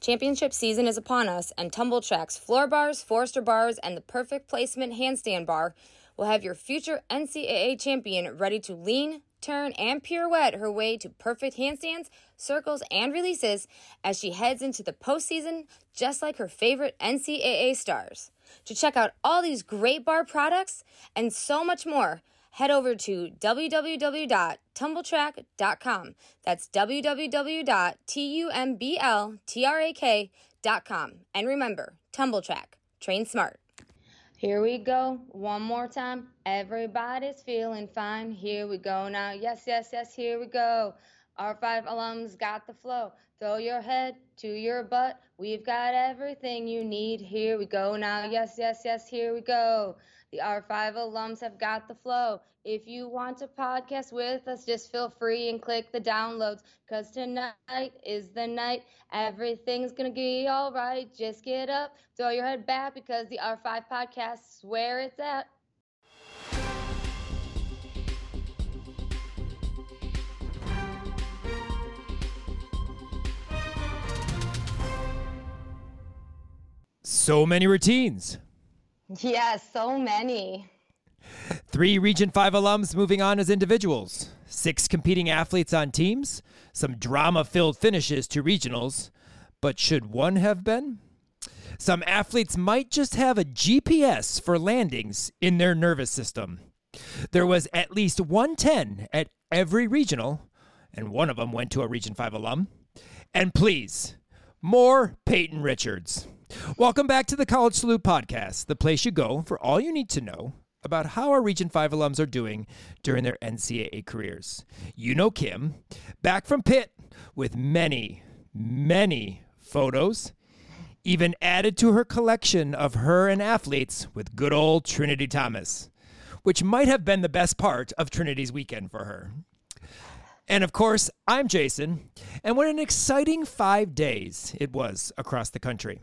Championship season is upon us, and Tumbl Trak's floor bars, Forster bars, and the perfect placement handstand bar will have your future NCAA champion ready to lean, turn, and pirouette her way to perfect handstands, circles, and releases as she heads into the postseason just like her favorite NCAA stars. To check out all these great bar products and so much more, head over to www.tumbltrak.com. That's www.tumbltrak.com. And remember, Tumbl Trak, train smart. Here we go, one more time. Everybody's feeling fine. Here we go now. Yes, yes, yes, here we go. Our five alums got the flow. Throw your head to your butt. We've got everything you need. Here we go now. Yes, yes, yes, here we go. The R5 alums have got the flow. If you want to podcast with us, just feel free and click the downloads. Cause tonight is the night. Everything's gonna be alright. Just get up, throw your head back because the R5 podcast's where it's at. So many routines. Yes, so many. Three Region 5 alums moving on as individuals, six competing athletes on teams, some drama filled finishes to regionals. But should one have been? Some athletes might just have a GPS for landings in their nervous system. There was at least 110 at every regional, and one of them went to a Region 5 alum. And please, more Payton Richards. Welcome back to the College Salute Podcast, the place you go for all you need to know about how our Region 5 alums are doing during their NCAA careers. You know Kim, back from Pitt with many, many photos, even added to her collection of her and athletes with good old Trinity Thomas, which might have been the best part of Trinity's weekend for her. And of course, I'm Jason, and what an exciting five days it was across the country.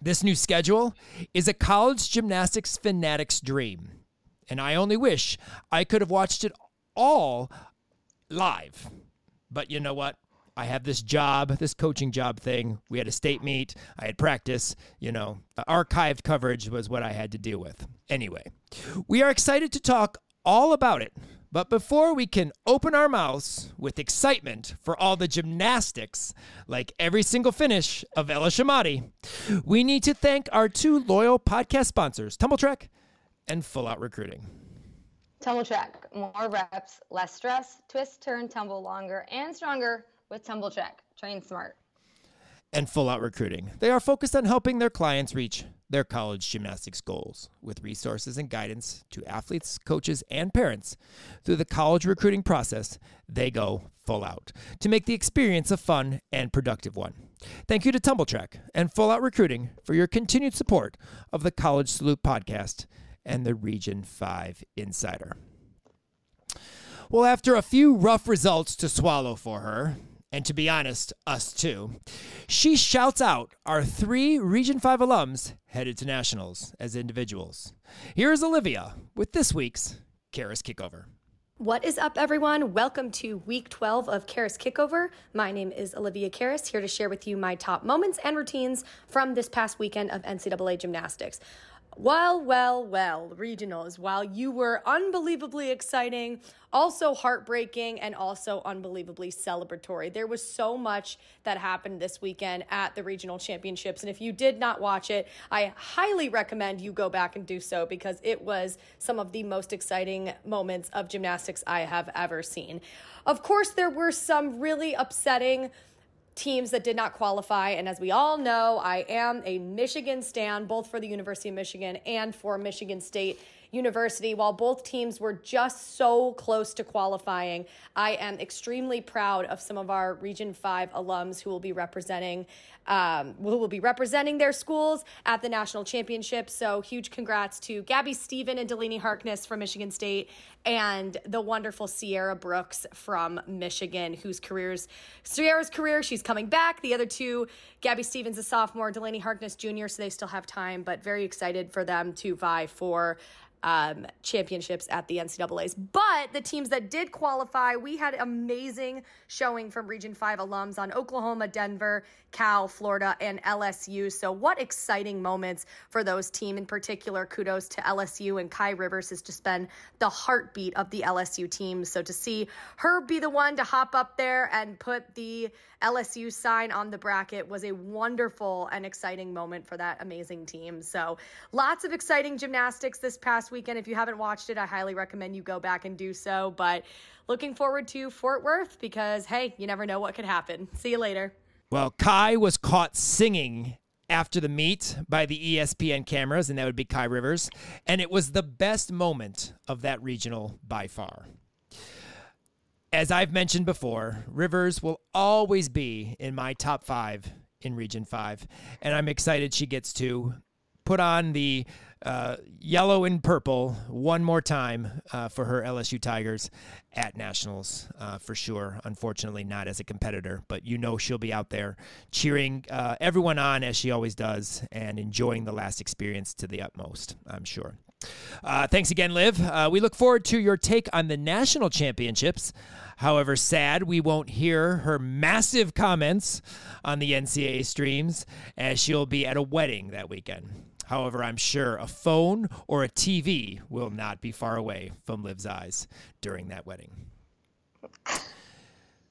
This new schedule is a college gymnastics fanatic's dream. And I only wish I could have watched it all live. But you know what? I have this job, this coaching job thing. We had a state meet, I had practice, you know, archived coverage was what I had to deal with. Anyway, we are excited to talk all about it. But before we can open our mouths with excitement for all the gymnastics, like every single finish of Ella Shamati, we need to thank our two loyal podcast sponsors, Tumbl Trak and Full Out Recruiting. Tumbl Trak, more reps, less stress, twist, turn, tumble longer and stronger with Tumbl Trak. Train smart. And Full Out Recruiting. They are focused on helping their clients reach their college gymnastics goals with resources and guidance to athletes, coaches, and parents. Through the college recruiting process, they go full out to make the experience a fun and productive one. Thank you to Tumbl Trak and Full Out Recruiting for your continued support of the College Salute podcast and the Region 5 Insider. Well, after a few rough results to swallow for her, and to be honest, us too, she shouts out our three Region 5 alums headed to nationals as individuals. Here is Olivia with this week's Karis Kickover. What is up, everyone? Welcome to week 12 of Karis Kickover. My name is Olivia Karis, here to share with you my top moments and routines from this past weekend of NCAA gymnastics. Well, well, well, regionals, while you were unbelievably exciting, also heartbreaking, and also unbelievably celebratory, there was so much that happened this weekend at the regional championships. And if you did not watch it, I highly recommend you go back and do so because it was some of the most exciting moments of gymnastics I have ever seen. Of course, there were some really upsetting teams that did not qualify. And as we all know, I am a Michigan stan, both for the University of Michigan and for Michigan State University. While both teams were just so close to qualifying, I am extremely proud of some of our Region 5 alums who will be representing um, who will be representing their schools at the national championship. So huge congrats to Gabby Stephen and Delaney Harkness from Michigan State and the wonderful Sierra Brooks from Michigan, whose careers Sierra's career, she's coming back. The other two, Gabby Stevens, a sophomore, Delaney Harkness Jr., so they still have time, but very excited for them to vie for um, championships at the NCAA's. But the teams that did qualify, we had amazing showing from Region 5 alums on Oklahoma, Denver, Cal, Florida, and LSU. So, what exciting moments for those teams in particular. Kudos to LSU, and Kai Rivers has just been the heartbeat of the LSU team. So, to see her be the one to hop up there and put the LSU sign on the bracket was a wonderful and exciting moment for that amazing team. So, lots of exciting gymnastics this past weekend. If you haven't watched it, I highly recommend you go back and do so. But looking forward to Fort Worth because, hey, you never know what could happen. See you later. Well, Kai was caught singing after the meet by the ESPN cameras, and that would be Kai Rivers. And it was the best moment of that regional by far. As I've mentioned before, Rivers will always be in my top five in Region 5. And I'm excited she gets to put on the uh, yellow and purple one more time uh, for her LSU Tigers at Nationals uh, for sure. Unfortunately, not as a competitor, but you know she'll be out there cheering uh, everyone on as she always does and enjoying the last experience to the utmost, I'm sure. Uh, thanks again, Liv. Uh, we look forward to your take on the national championships. However, sad we won't hear her massive comments on the NCAA streams as she'll be at a wedding that weekend. However, I'm sure a phone or a TV will not be far away from Liv's eyes during that wedding.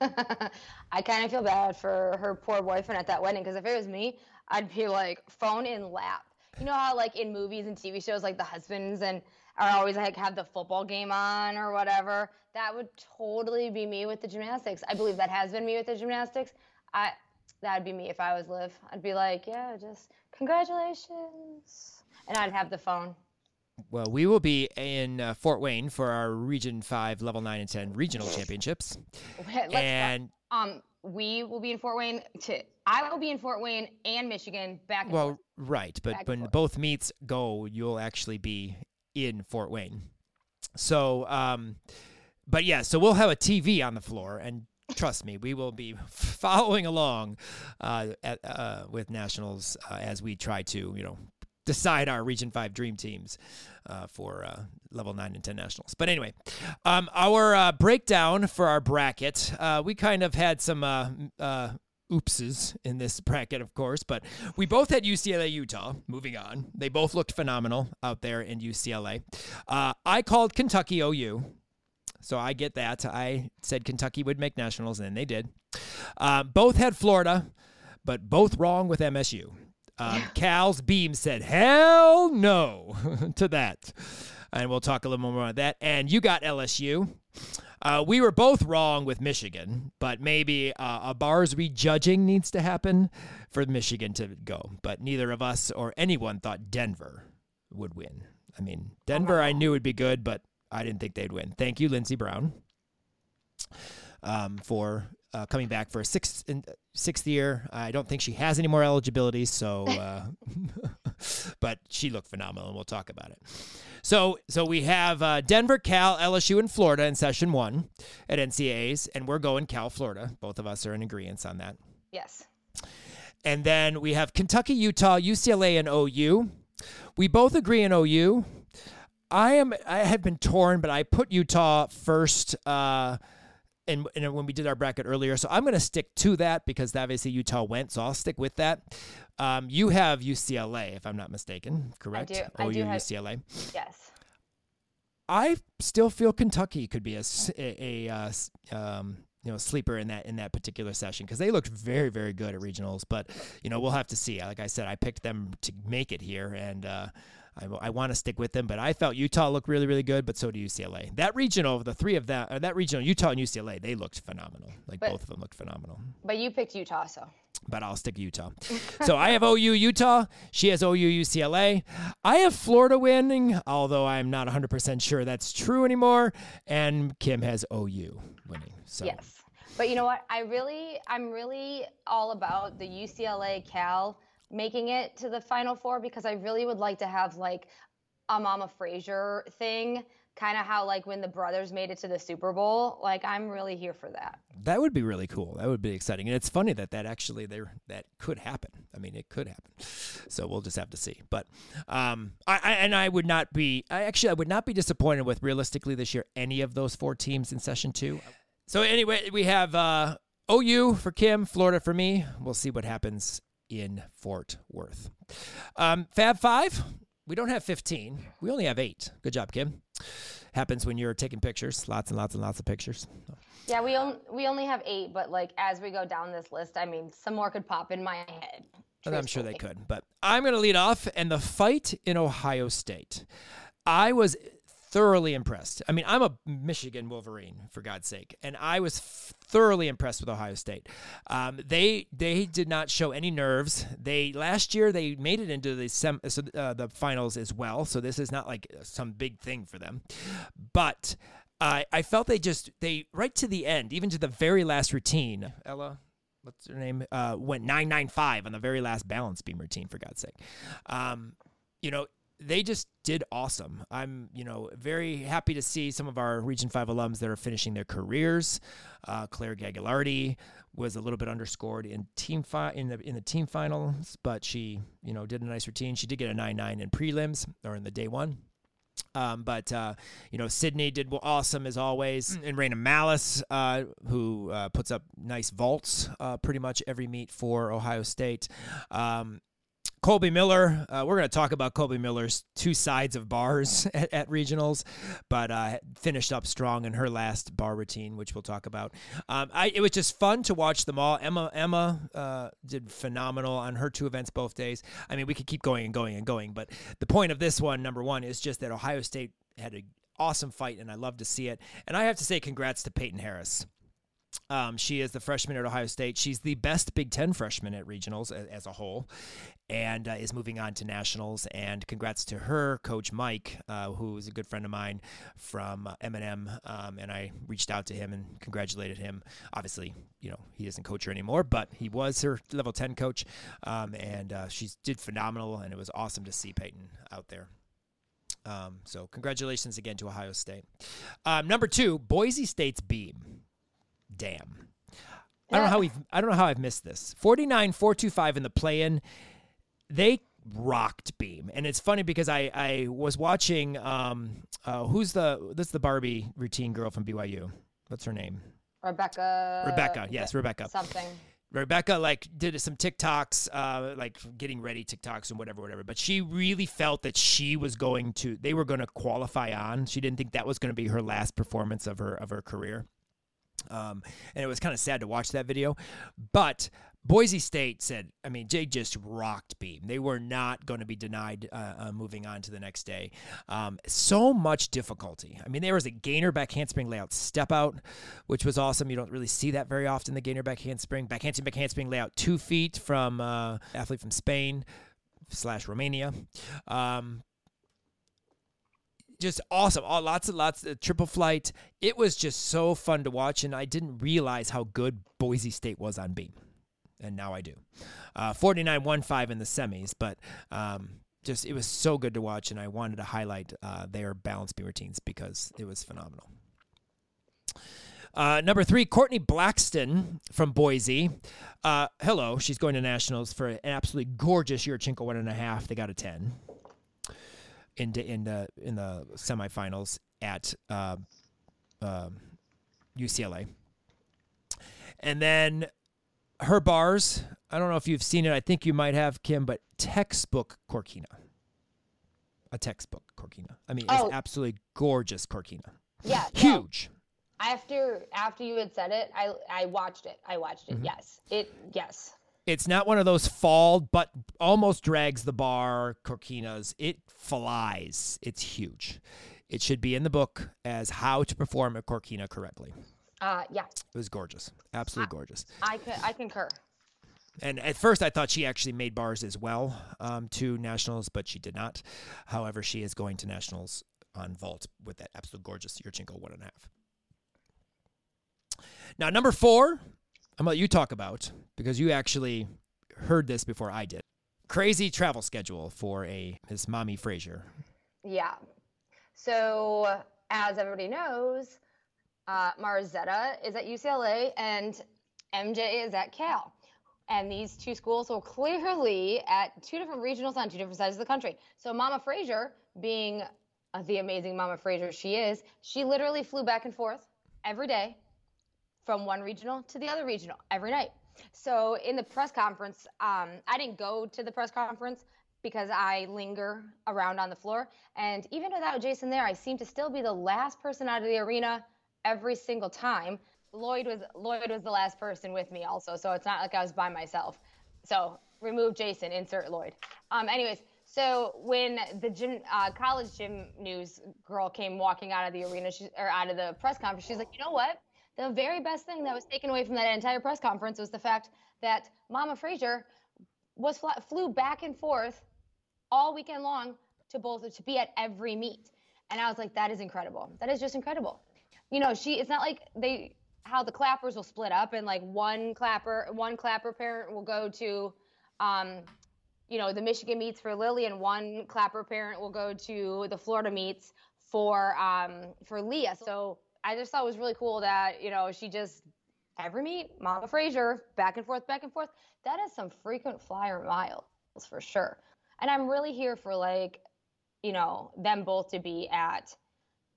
I kind of feel bad for her poor boyfriend at that wedding because if it was me, I'd be like phone in lap you know how like in movies and TV shows, like the husbands and are always like have the football game on or whatever. That would totally be me with the gymnastics. I believe that has been me with the gymnastics. I that'd be me if I was Liv. I'd be like, yeah, just congratulations, and I'd have the phone. Well, we will be in uh, Fort Wayne for our Region Five, Level Nine and Ten regional championships, Let's and um, we will be in Fort Wayne. To I will be in Fort Wayne and Michigan back. And well, forth. right, but Back when both meets go, you'll actually be in Fort Wayne. So, um, but yeah, so we'll have a TV on the floor, and trust me, we will be following along uh, at, uh, with nationals uh, as we try to, you know, decide our Region Five dream teams uh, for uh, level nine and ten nationals. But anyway, um, our uh, breakdown for our bracket, uh, we kind of had some. Uh, uh, Oopses in this bracket, of course, but we both had UCLA, Utah. Moving on, they both looked phenomenal out there in UCLA. Uh, I called Kentucky OU, so I get that. I said Kentucky would make nationals, and they did. Uh, both had Florida, but both wrong with MSU. Um, Cal's Beam said, hell no to that. And we'll talk a little more about that. And you got LSU. Uh, we were both wrong with Michigan, but maybe uh, a bars rejudging needs to happen for Michigan to go. But neither of us or anyone thought Denver would win. I mean, Denver I knew would be good, but I didn't think they'd win. Thank you, Lynnzee Brown, um, for uh, coming back for a sixth in, sixth year. I don't think she has any more eligibility, so uh, but she looked phenomenal, and we'll talk about it. So, so we have uh, Denver, Cal, LSU, and Florida in session one at NCAAs, and we're going Cal, Florida. Both of us are in agreement on that. yes. And then we have Kentucky, Utah, UCLA, and OU. We both agree in OU. I am. I have been torn, but I put Utah first. Uh, and, and when we did our bracket earlier, so I'm going to stick to that because obviously Utah went, so I'll stick with that. Um, you have UCLA, if I'm not mistaken, correct? I do- I OU, do have- UCLA. Yes. I still feel Kentucky could be a uh, um, you know sleeper in that in that particular session because they looked very very good at regionals. But you know we'll have to see. Like I said, I picked them to make it here, and uh, I, I want to stick with them. But I felt Utah looked really really good, but so do UCLA. That regional, the three of that, uh, that regional, Utah and UCLA, they looked phenomenal. Like But- both of them looked phenomenal But you picked Utah, so but I'll stick Utah. so I have OU Utah. She has OU UCLA. I have Florida winning, although I'm not 100% sure that's true anymore. And Kim has OU winning. So yes. But you know what? I really, I'm really all about the UCLA Cal making it to the Final Four because I really would like to have like a Mama Frazier thing kind of how like when the brothers made it to the Super Bowl. Like I'm really here for that. That would be really cool. That would be exciting, and it's funny that that actually there that could happen. I mean, it could happen. So we'll just have to see. But um, I, I and I would not be. I actually I would not be disappointed with realistically this year any of those four teams in session two. So anyway, we have uh, OU for Kim, Florida for me. We'll see what happens in Fort Worth. Um, Fab Five. We don't have 15. We only have eight. Good job, Kim. Happens when you're taking pictures. Lots and lots and lots of pictures. Yeah, we on, we only have eight, but like as we go down this list, I mean, some more could pop in my head. I'm sure they could, but I'm going to lead off and the fight in Ohio State. I was thoroughly impressed. I mean, I'm a Michigan Wolverine for God's sake, and I was thoroughly impressed with Ohio State. Um, they they did not show any nerves. They last year they made it into the sem- so, uh, the finals as well. So this is not like some big thing for them, but. Uh, I felt they just they right to the end, even to the very last routine. Ella, what's her name? Uh, went nine nine five on the very last balance beam routine. For God's sake, um, you know they just did awesome. I'm, you know, very happy to see some of our Region 5 alums that are finishing their careers. Uh, Claire Gagliardi was a little bit underscored in team fi- in the in the team finals, but she, you know, did a nice routine. She did get a 9-9 in prelims or in the day one. Um, but uh, you know, Sydney did awesome as always, and Raina Malice, uh, who uh, puts up nice vaults uh, pretty much every meet for Ohio State. Um, Colby Miller, uh, we're going to talk about Colby Miller's two sides of bars at, at regionals, but uh, finished up strong in her last bar routine, which we'll talk about. Um, I, it was just fun to watch them all. Emma Emma uh, did phenomenal on her two events both days. I mean, we could keep going and going and going, but the point of this one, number one, is just that Ohio State had an awesome fight, and I love to see it. And I have to say, congrats to Peyton Harris. Um, she is the freshman at Ohio State. She's the best Big Ten freshman at regionals as, as a whole, and uh, is moving on to nationals. And congrats to her, Coach Mike, uh, who is a good friend of mine from M&M. Um, and I reached out to him and congratulated him. Obviously, you know he doesn't coach her anymore, but he was her level ten coach, um, and uh, she did phenomenal. And it was awesome to see Peyton out there. Um, so congratulations again to Ohio State. Um, number two, Boise State's beam. Damn. I don't know how we I don't know how I've missed this. 49 425 in the play-in. They rocked beam. And it's funny because I I was watching um uh who's the this is the Barbie routine girl from BYU. What's her name? Rebecca. Rebecca. Yes, Rebecca. Something. Rebecca like did some TikToks, uh, like getting ready TikToks and whatever, whatever. But she really felt that she was going to, they were going to qualify on. She didn't think that was going to be her last performance of her of her career. Um, and it was kind of sad to watch that video. But Boise State said, I mean, Jay just rocked Beam. They were not going to be denied uh, uh, moving on to the next day. Um, so much difficulty. I mean, there was a gainer back handspring layout step out, which was awesome. You don't really see that very often, the gainer back handspring. Back handspring, back handspring layout two feet from uh, athlete from Spain slash Romania. Um, just awesome. Oh, lots and lots of triple flight. It was just so fun to watch, and I didn't realize how good Boise State was on beam, and now I do. Uh, 49-1-5 in the semis, but um, just it was so good to watch, and I wanted to highlight uh, their balance beam routines because it was phenomenal. Uh, number three, Courtney Blackson from Boise. Uh, hello, she's going to nationals for an absolutely gorgeous Yurchenko one and a half. They got a ten in the, in the in the semifinals at uh, uh, UCLA, and then her bars. I don't know if you've seen it. I think you might have Kim, but textbook Khorkina, a textbook Khorkina. I mean, oh. it's absolutely gorgeous Khorkina. Yeah, huge. after after you had said it, I I watched it. I watched it. Mm-hmm. Yes, it yes. It's not one of those fall, but almost drags the bar Khorkinas. It flies. It's huge. It should be in the book as how to perform a Khorkina correctly. Uh, yeah. It was gorgeous. Absolutely gorgeous. I, I concur. And at first, I thought she actually made bars as well um, to nationals, but she did not. However, she is going to nationals on vault with that absolute gorgeous Yurchenko one and a half. Now, number four, I'm let you talk about because you actually heard this before I did. Crazy travel schedule for a Miss Mommy Frazier. Yeah. So as everybody knows, uh, Margzetta is at UCLA and MJ is at Cal. And these two schools were clearly at two different regionals on two different sides of the country. So Mama Frazier, being uh, the amazing Mama Frazier she is, she literally flew back and forth every day from one regional to the other regional every night. So in the press conference, um, I didn't go to the press conference because I linger around on the floor. And even without Jason there, I seem to still be the last person out of the arena every single time. Lloyd was Lloyd was the last person with me also, so it's not like I was by myself. So remove Jason, insert Lloyd. Um, anyways, so when the gym, uh, college gym news girl came walking out of the arena, she, or out of the press conference, she's like, you know what? The very best thing that was taken away from that entire press conference was the fact that Mama Frazier was flew back and forth all weekend long to both to be at every meet. And I was like, that is incredible. That is just incredible. You know, she it's not like they how the clappers will split up and like one clapper one clapper parent will go to um you know the Michigan meets for Lily and one clapper parent will go to the Florida meets for um for Leah. So I just thought it was really cool that, you know, she just every meet, Mama Frazier, back and forth, back and forth. That is some frequent flyer miles for sure. And I'm really here for like, you know, them both to be at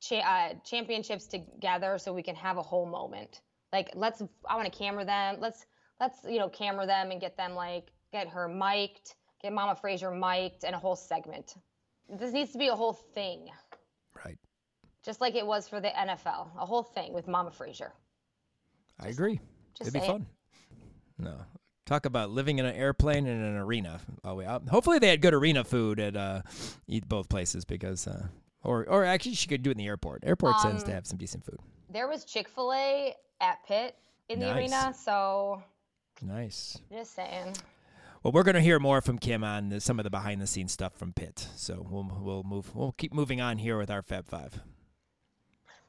cha- uh, championships together so we can have a whole moment. Like, let's, I want to camera them. Let's, let's, you know, camera them and get them like, get her mic'd, get Mama Frazier mic'd and a whole segment. This needs to be a whole thing. Just like it was for the NFL, a whole thing with Mama Frazier. I agree. Just It'd be fun. No, talk about living in an airplane in an arena. Hopefully they had good arena food at uh, eat both places because, uh, or or actually she could do it in the airport. Airport um, tends to have some decent food. There was Chick Fil A at Pitt in nice. the arena, so nice. Just saying. Well, we're going to hear more from Kim on the, some of the behind the scenes stuff from Pitt. So we'll we'll move we'll keep moving on here with our Fab Five.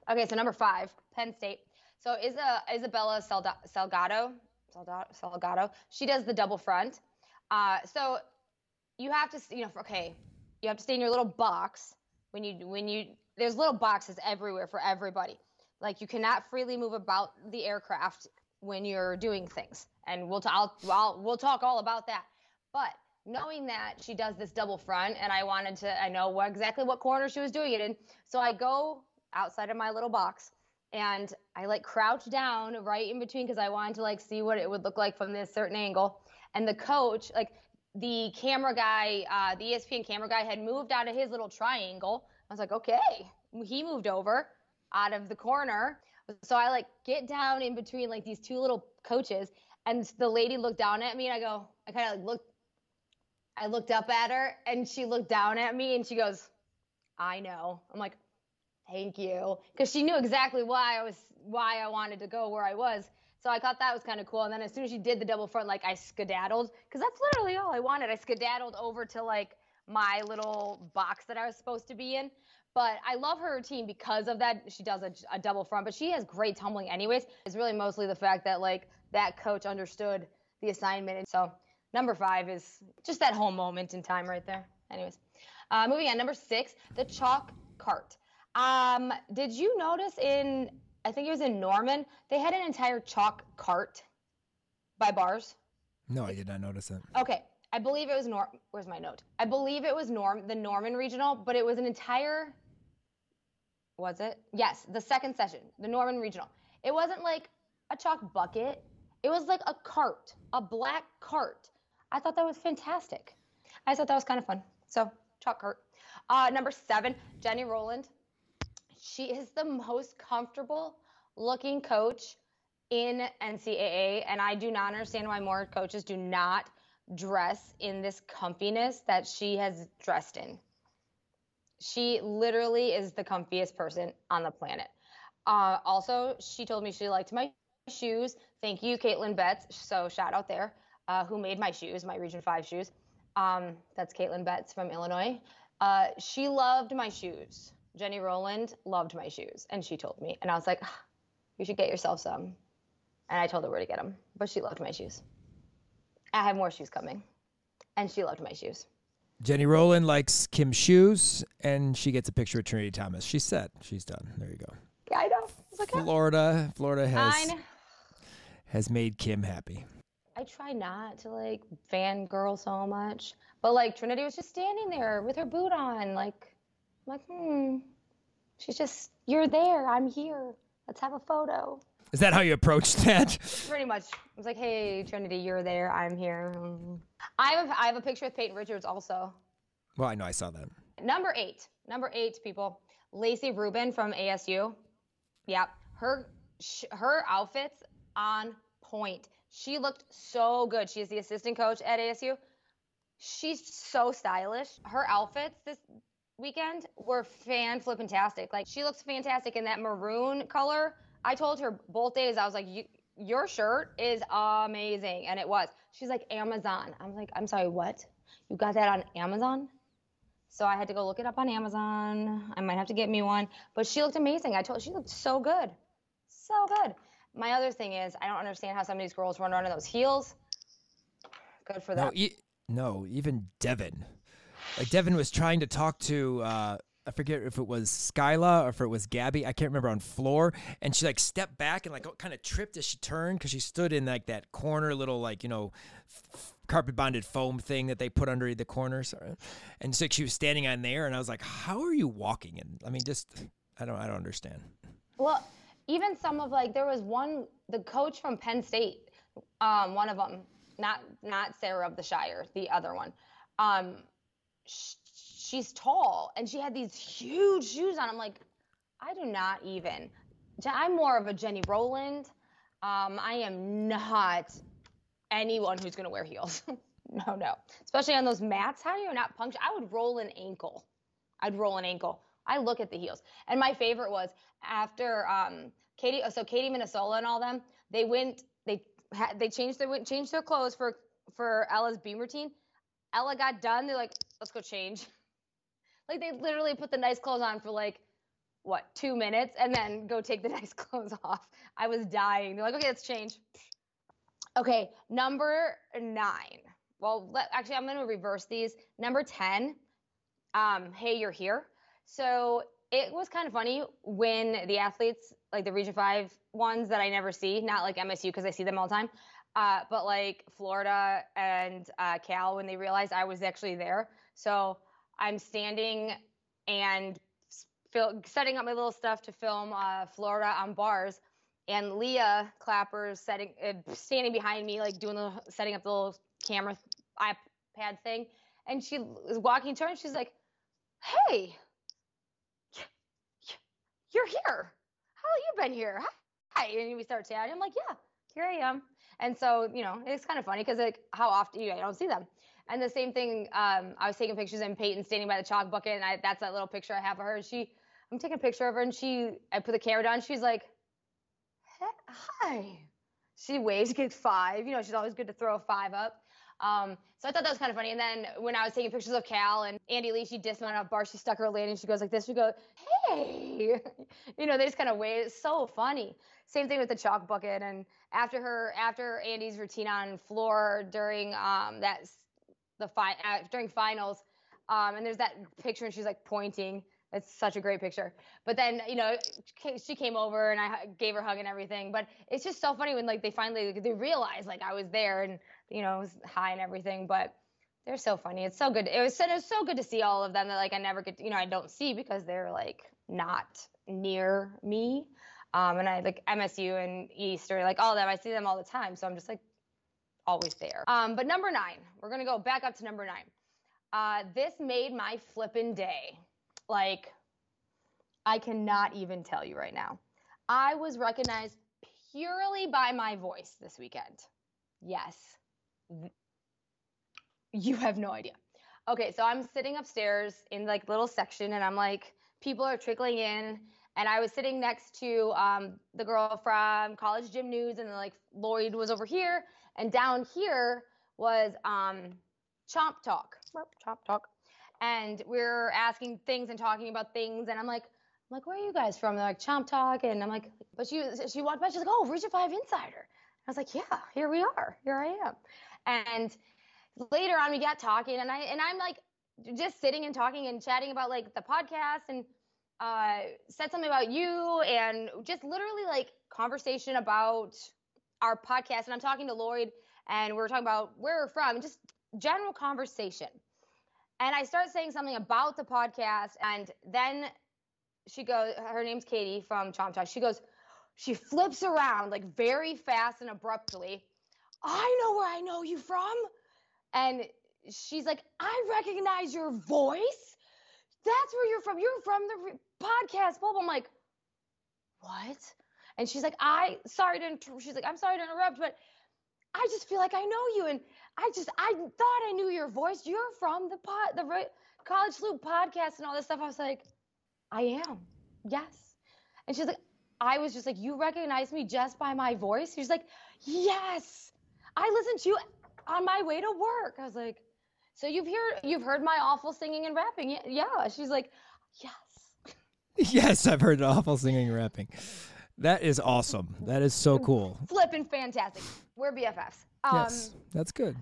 Okay, so number five, Penn State. So Isa, Isabella Salgado, Salgado, she does the double front. Uh, so you have to, you know, okay, you have to stay in your little box when you when you there's little boxes everywhere for everybody. Like you cannot freely move about the aircraft when you're doing things, and we'll t- I'll, I'll we'll talk all about that. But knowing that she does this double front, and I wanted to, I know what, exactly what corner she was doing it in, so I go outside of my little box and I like crouched down right in between because I wanted to like see what it would look like from this certain angle. And the coach, like the camera guy, uh, the ESPN camera guy had moved out of his little triangle. I was like, okay, he moved over out of the corner. So I like get down in between like these two little coaches, and the lady looked down at me, and I go, I kind of like looked, I looked up at her, and she looked down at me, and she goes, I know. I'm like, thank you. Because she knew exactly why i was why i wanted to go where i was. So i thought that was kind of cool. And then as soon as she did the double front like i skedaddled because that's literally all i wanted. I skedaddled over to like my little box that i was supposed to be in. But i love her routine because of that. She does a, a double front but she has great tumbling anyways. It's really mostly the fact that like that coach understood the assignment. And so number five is just that whole moment in time right there. Anyways uh, moving on. Number six the chalk cart um, did you notice in I think it was in Norman, they had an entire chalk cart by bars? No, I did not notice it. Okay. I believe it was Norm where's my note? I believe it was Norm the Norman regional, but it was an entire was it? Yes, the second session, the Norman regional. It wasn't like a chalk bucket. It was like a cart, a black cart. I thought that was fantastic. I thought that was kind of fun. So, chalk cart. Uh, number seven, Jenny Rowland she is the most comfortable looking coach in NCAA, and I do not understand why more coaches do not dress in this comfiness that she has dressed in. She literally is the comfiest person on the planet. Uh, also, she told me she liked my shoes. Thank you, Caitlin Betts. So shout out there, uh, who made my shoes, my Region Five shoes. Um, that's Caitlin Betts from Illinois. Uh, she loved my shoes. Jenny Rowland loved my shoes, and she told me, and I was like, ah, "You should get yourself some." And I told her where to get them, but she loved my shoes. I have more shoes coming, and she loved my shoes. Jenny Rowland likes Kim's shoes, and she gets a picture of Trinity Thomas. She's set. She's done. There you go. Yeah, I know. Florida, Florida has has made Kim happy. I try not to like fangirl so much, but like Trinity was just standing there with her boot on, like, like, hmm, she's just, you're there, I'm here, let's have a photo. Is that how you approached that? Pretty much. I was like, hey, Trinity, you're there, I'm here. I have, I have a picture with Payton Richards also. Well, I know I saw that. Number eight, number eight, people. Lacey Rubin from ASU. Yep, her her outfits on point. She looked so good. She is the assistant coach at ASU. She's so stylish. Her outfits this weekend were fan flipping tastic. Like she looks fantastic in that maroon color. I told her both days I was like, your shirt is amazing, and it was. She's like Amazon. I'm like, I'm sorry, what? You got that on Amazon? So I had to go look it up on Amazon. I might have to get me one. But she looked amazing. I told she looked so good. So good. My other thing is I don't understand how some of these girls run around in those heels. Good for them. No, e- no even Devin. Like Devin was trying to talk to uh, I forget if it was Skyla or if it was Gabby. I can't remember on floor, and she like stepped back and like kind of tripped as she turned because she stood in like that corner, little like you know, f- carpet bonded foam thing that they put under the corners, and so she was standing on there, and I was like, "How are you walking?" And I mean, just I don't I don't understand. Well, even some of like there was one the coach from Penn State, um, one of them, not not Sarah of the Shire, the other one. Um, she's tall and she had these huge shoes on. I'm like, I do not even. I'm more of a Jenny Rowland. Um, I am not anyone who's going to wear heels. no, no. Especially on those mats. How do you not puncture? I would roll an ankle. I'd roll an ankle. I look at the heels. And my favorite was after um, Katie, so Katie Minnesota and all them, they went, they had, they changed their changed their clothes for for Ella's beam routine. Ella got done. They're like, let's go change. Like they literally put the nice clothes on for like what two minutes and then go take the nice clothes off. I was dying. They're like, okay, let's change. Okay, number nine. Well, let, actually, I'm going to reverse these. Number 10, um, hey, you're here. So it was kind of funny when the athletes, like the Region 5 ones that I never see, not like MSU because I see them all the time, uh, but like Florida and uh, Cal, when they realized I was actually there. So I'm standing and fil- setting up my little stuff to film uh, Florida on bars, and Leah Clapper's setting, uh, standing behind me, like doing the setting up the little camera iPad thing, and she was walking to her, and she's like, "Hey, you're here. How long you been here? Hi." And we start chatting. I'm like, "Yeah, here I am." And so, you know, it's kind of funny because like how often you know, I don't see them. And the same thing, um, I was taking pictures and Payton standing by the chalk bucket, and I, that's that little picture I have of her. She, I'm taking a picture of her, and she, I put the camera down. She's like, "Hi." She waves, gives five. You know, she's always good to throw a five up. Um, so I thought that was kind of funny. And then when I was taking pictures of Cal and Andi Li, she dismounted off bar. She stuck her landing. She goes like this. She goes, "Hey," you know, they just kind of wave. It's so funny. Same thing with the chalk bucket. And after her, after Andi's routine on floor during um, that the fi- uh, during finals. Um, and there's that picture, and she's like pointing. It's such a great picture. But then, you know, she came over and I gave her a hug and everything. But it's just so funny when like they finally they realize like I was there and you know it was high and everything. But they're so funny. It's so good. It was, it was so good to see all of them that like I never get you know I don't see because they're like not near me. Um, and I like MSU and Easter, like all of them. I see them all the time. So I'm just like always there. Um, but number nine, we're gonna go back up to number nine. Uh, this made my flippin' day. Like, I cannot even tell you right now. I was recognized purely by my voice this weekend. Yes. You have no idea. Okay, so I'm sitting upstairs in like little section and I'm like, people are trickling in. And I was sitting next to um, the girl from College Gym News, and like Lloyd was over here, and down here was um, Chomp Talk. Chomp Talk. And we're asking things and talking about things. And I'm like, I'm like, where are you guys from? They're like, Chomp Talk. And I'm like, but she she walked by. She's like, oh, Region 5 Insider. I was like, yeah, here we are. Here I am. And later on, we got talking. And, I, and I'm like, just sitting and talking and chatting about like the podcast and uh, said something about you and just literally like conversation about our podcast. And I'm talking to Lloyd and we are talking about where we're from, just general conversation. And I start saying something about the podcast, and then she goes, her name's Katie from Chomp Talk. She goes, she flips around like very fast and abruptly. I know where I know you from. And she's like, I recognize your voice. That's where you're from. You're from the podcast. Blah, blah. I'm like, what? And she's like, I sorry to inter-. she's like, I'm sorry to interrupt, but I just feel like I know you. And I just I thought I knew your voice. You're from the pod the College Loop podcast and all this stuff. I was like, I am. Yes. And she's like, I was just like, you recognize me just by my voice? She's like, yes. I listened to you on my way to work. I was like, so you've heard you've heard my awful singing and rapping? Yeah. She's like, yes. yes, I've heard awful singing and rapping. That is awesome. That is so cool. Flipping fantastic. We're BFFs. Um, yes, that's good.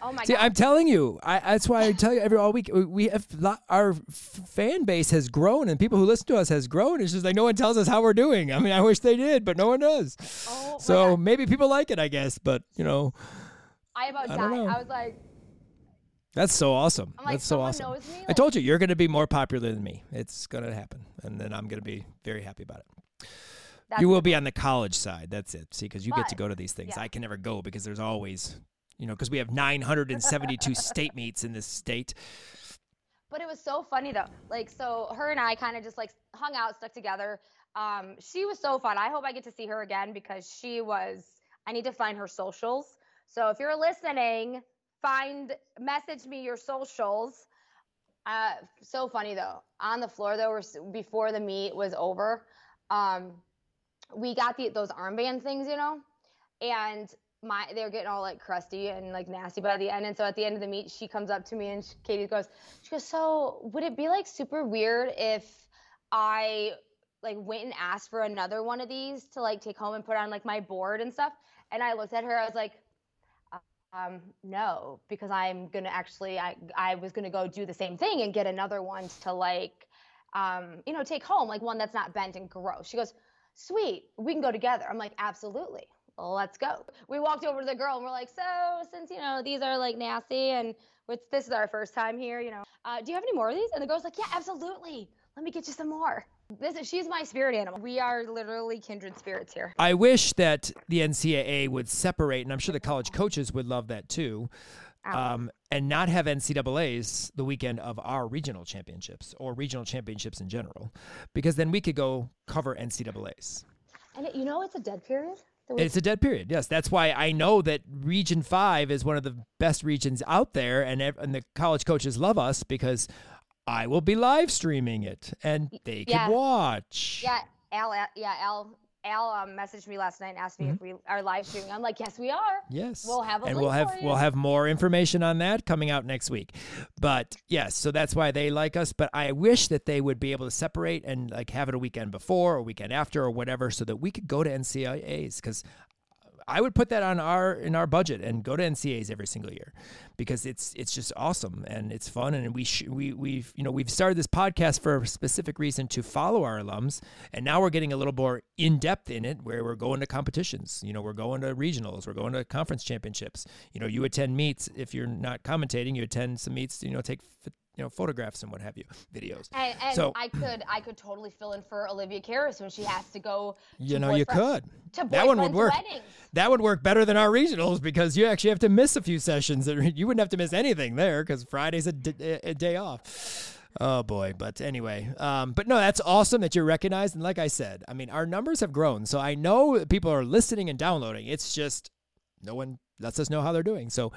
Oh my See, God. I'm telling you, I, that's why I tell you every all week. We have our fan base has grown, and people who listen to us has grown. It's just like no one tells us how we're doing. I mean, I wish they did, but no one does. Oh, so maybe people like it, I guess. But you know, I about I died. I was like. That's so awesome. Like, That's so awesome. Like, I told you you're going to be more popular than me. It's going to happen, and then I'm going to be very happy about it. That's you will be on the college side. That's it. See, because you but, get to go to these things. Yeah. I can never go because there's always you know, because we have 972 state meets in this state. But it was so funny though. Like, so her and I kind of just like hung out, stuck together. Um, she was so fun. I hope I get to see her again because she was. I need to find her socials. So if you're listening, find message me your socials. Uh, so funny though. On the floor though, before the meet was over, um, we got the those armband things, you know, and my they're getting all like crusty and like nasty by the end. And so at the end of the meet, she comes up to me and she, Katie goes, she goes, so would it be like super weird if I like went and asked for another one of these to like take home and put on like my board and stuff? And I looked at her, I was like, um, no, because I'm gonna actually, I I was gonna go do the same thing and get another one to like, um, you know, take home, like one that's not bent and gross. She goes, sweet, we can go together. I'm like, absolutely let's go. We walked over to the girl and we're like, so since you know these are like nasty and this is our first time here, you know, uh, do you have any more of these? And the girl's like, yeah, absolutely. Let me get you some more. This is, she's my spirit animal. We are literally kindred spirits here. I wish that the NCAA would separate, and I'm sure the college coaches would love that too. Um, and not have NCAA's the weekend of our regional championships or regional championships in general, because then we could go cover NCAA's. And it, you know, it's a dead period. It's a dead period. Yes, that's why I know that Region Five is one of the best regions out there, and and the college coaches love us because I will be live streaming it, and they yeah. can watch. Yeah, Al. Yeah, Al. Al um, messaged me last night and asked me mm-hmm. if we are live streaming. I'm like, yes, we are. Yes, we'll have a and we'll have we'll have more information on that coming out next week. But yes, so that's why they like us. But I wish that they would be able to separate and like have it a weekend before or weekend after or whatever, so that we could go to NCAA's because I would put that on our in our budget and go to NCAs every single year because it's it's just awesome and it's fun and we sh- we we've you know we've started this podcast for a specific reason to follow our alums and now we're getting a little more in depth in it where we're going to competitions. You know we're going to regionals we're going to conference championships. You know you attend meets if you're not commentating you attend some meets you know take you know photographs and what have you videos and, and so i could i could totally fill in for olivia Karas when she has to go you know you could that one would work weddings. that would work better than our regionals because you actually have to miss a few sessions you wouldn't have to miss anything there because friday's a, d- a day off Oh boy, but anyway, um, but no, that's awesome that you're recognized. And like I said, I mean, our numbers have grown, so I know people are listening and downloading. It's just no one lets us know how they're doing. So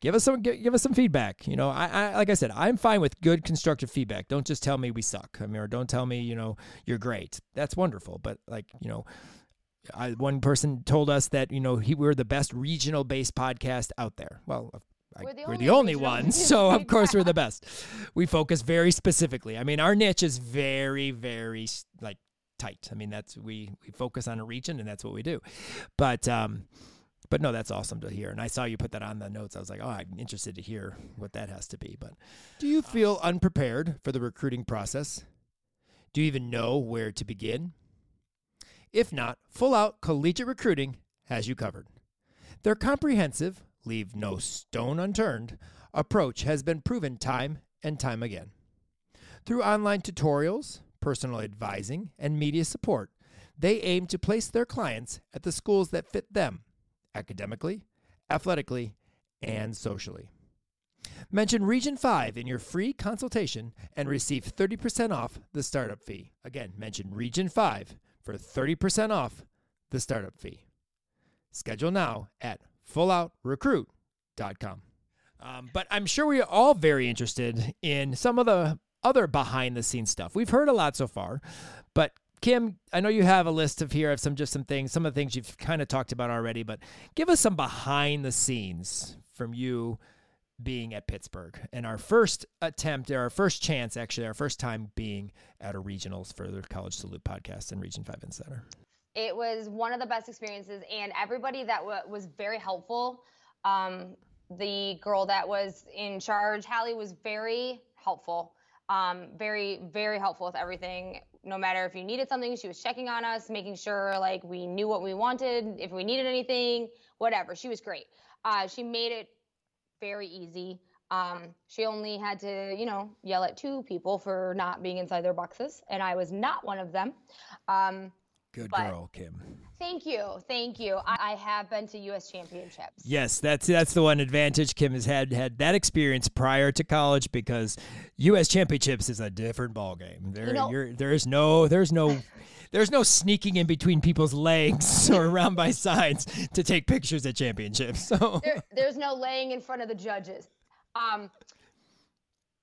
give us some give, us some feedback. You know, I, I like I said, I'm fine with good constructive feedback. Don't just tell me we suck. I mean, or don't tell me you know you're great. That's wonderful, but like you know. I, one person told us that you know he, we're the best regional based podcast out there. Well, I, we're the we're only, the only ones, so of course we're the best. We focus very specifically. I mean, our niche is very, very like tight. I mean, that's we we focus on a region, and that's what we do. But um, but no, that's awesome to hear. And I saw you put that on the notes. I was like, oh, I'm interested to hear what that has to be. But do you uh, feel unprepared for the recruiting process? Do you even know where to begin? If not, Full Out Collegiate Recruiting has you covered. Their comprehensive, leave no stone unturned approach has been proven time and time again. Through online tutorials, personal advising, and media support, they aim to place their clients at the schools that fit them academically, athletically, and socially. Mention Region 5 in your free consultation and receive 30% off the startup fee. Again, mention Region 5 for 30% off the startup fee. Schedule now at fulloutrecruit.com. Um, but I'm sure we are all very interested in some of the other behind the scenes stuff. We've heard a lot so far, but Kim, I know you have a list of here of some just some things, some of the things you've kind of talked about already, but give us some behind the scenes from you being at Pittsburgh and our first attempt, or our first chance, actually, our first time being at a regionals for the College Salute podcast and Region 5 Insider. It was one of the best experiences, and everybody that w- was very helpful. Um, the girl that was in charge, Hallie, was very helpful. Um, very, very helpful with everything. No matter if you needed something, she was checking on us, making sure like we knew what we wanted, if we needed anything, whatever. She was great. Uh, she made it very easy. Um, she only had to, you know, yell at two people for not being inside their boxes, and I was not one of them. Um, Good girl, Kim. Thank you, thank you. I, I, have been to U.S. championships. Yes, that's that's the one advantage Kim has had had that experience prior to college because U.S. championships is a different ballgame. There, you know, there's no, there's no. There's no sneaking in between people's legs or around by sides to take pictures at championships. So there, there's no laying in front of the judges. Um,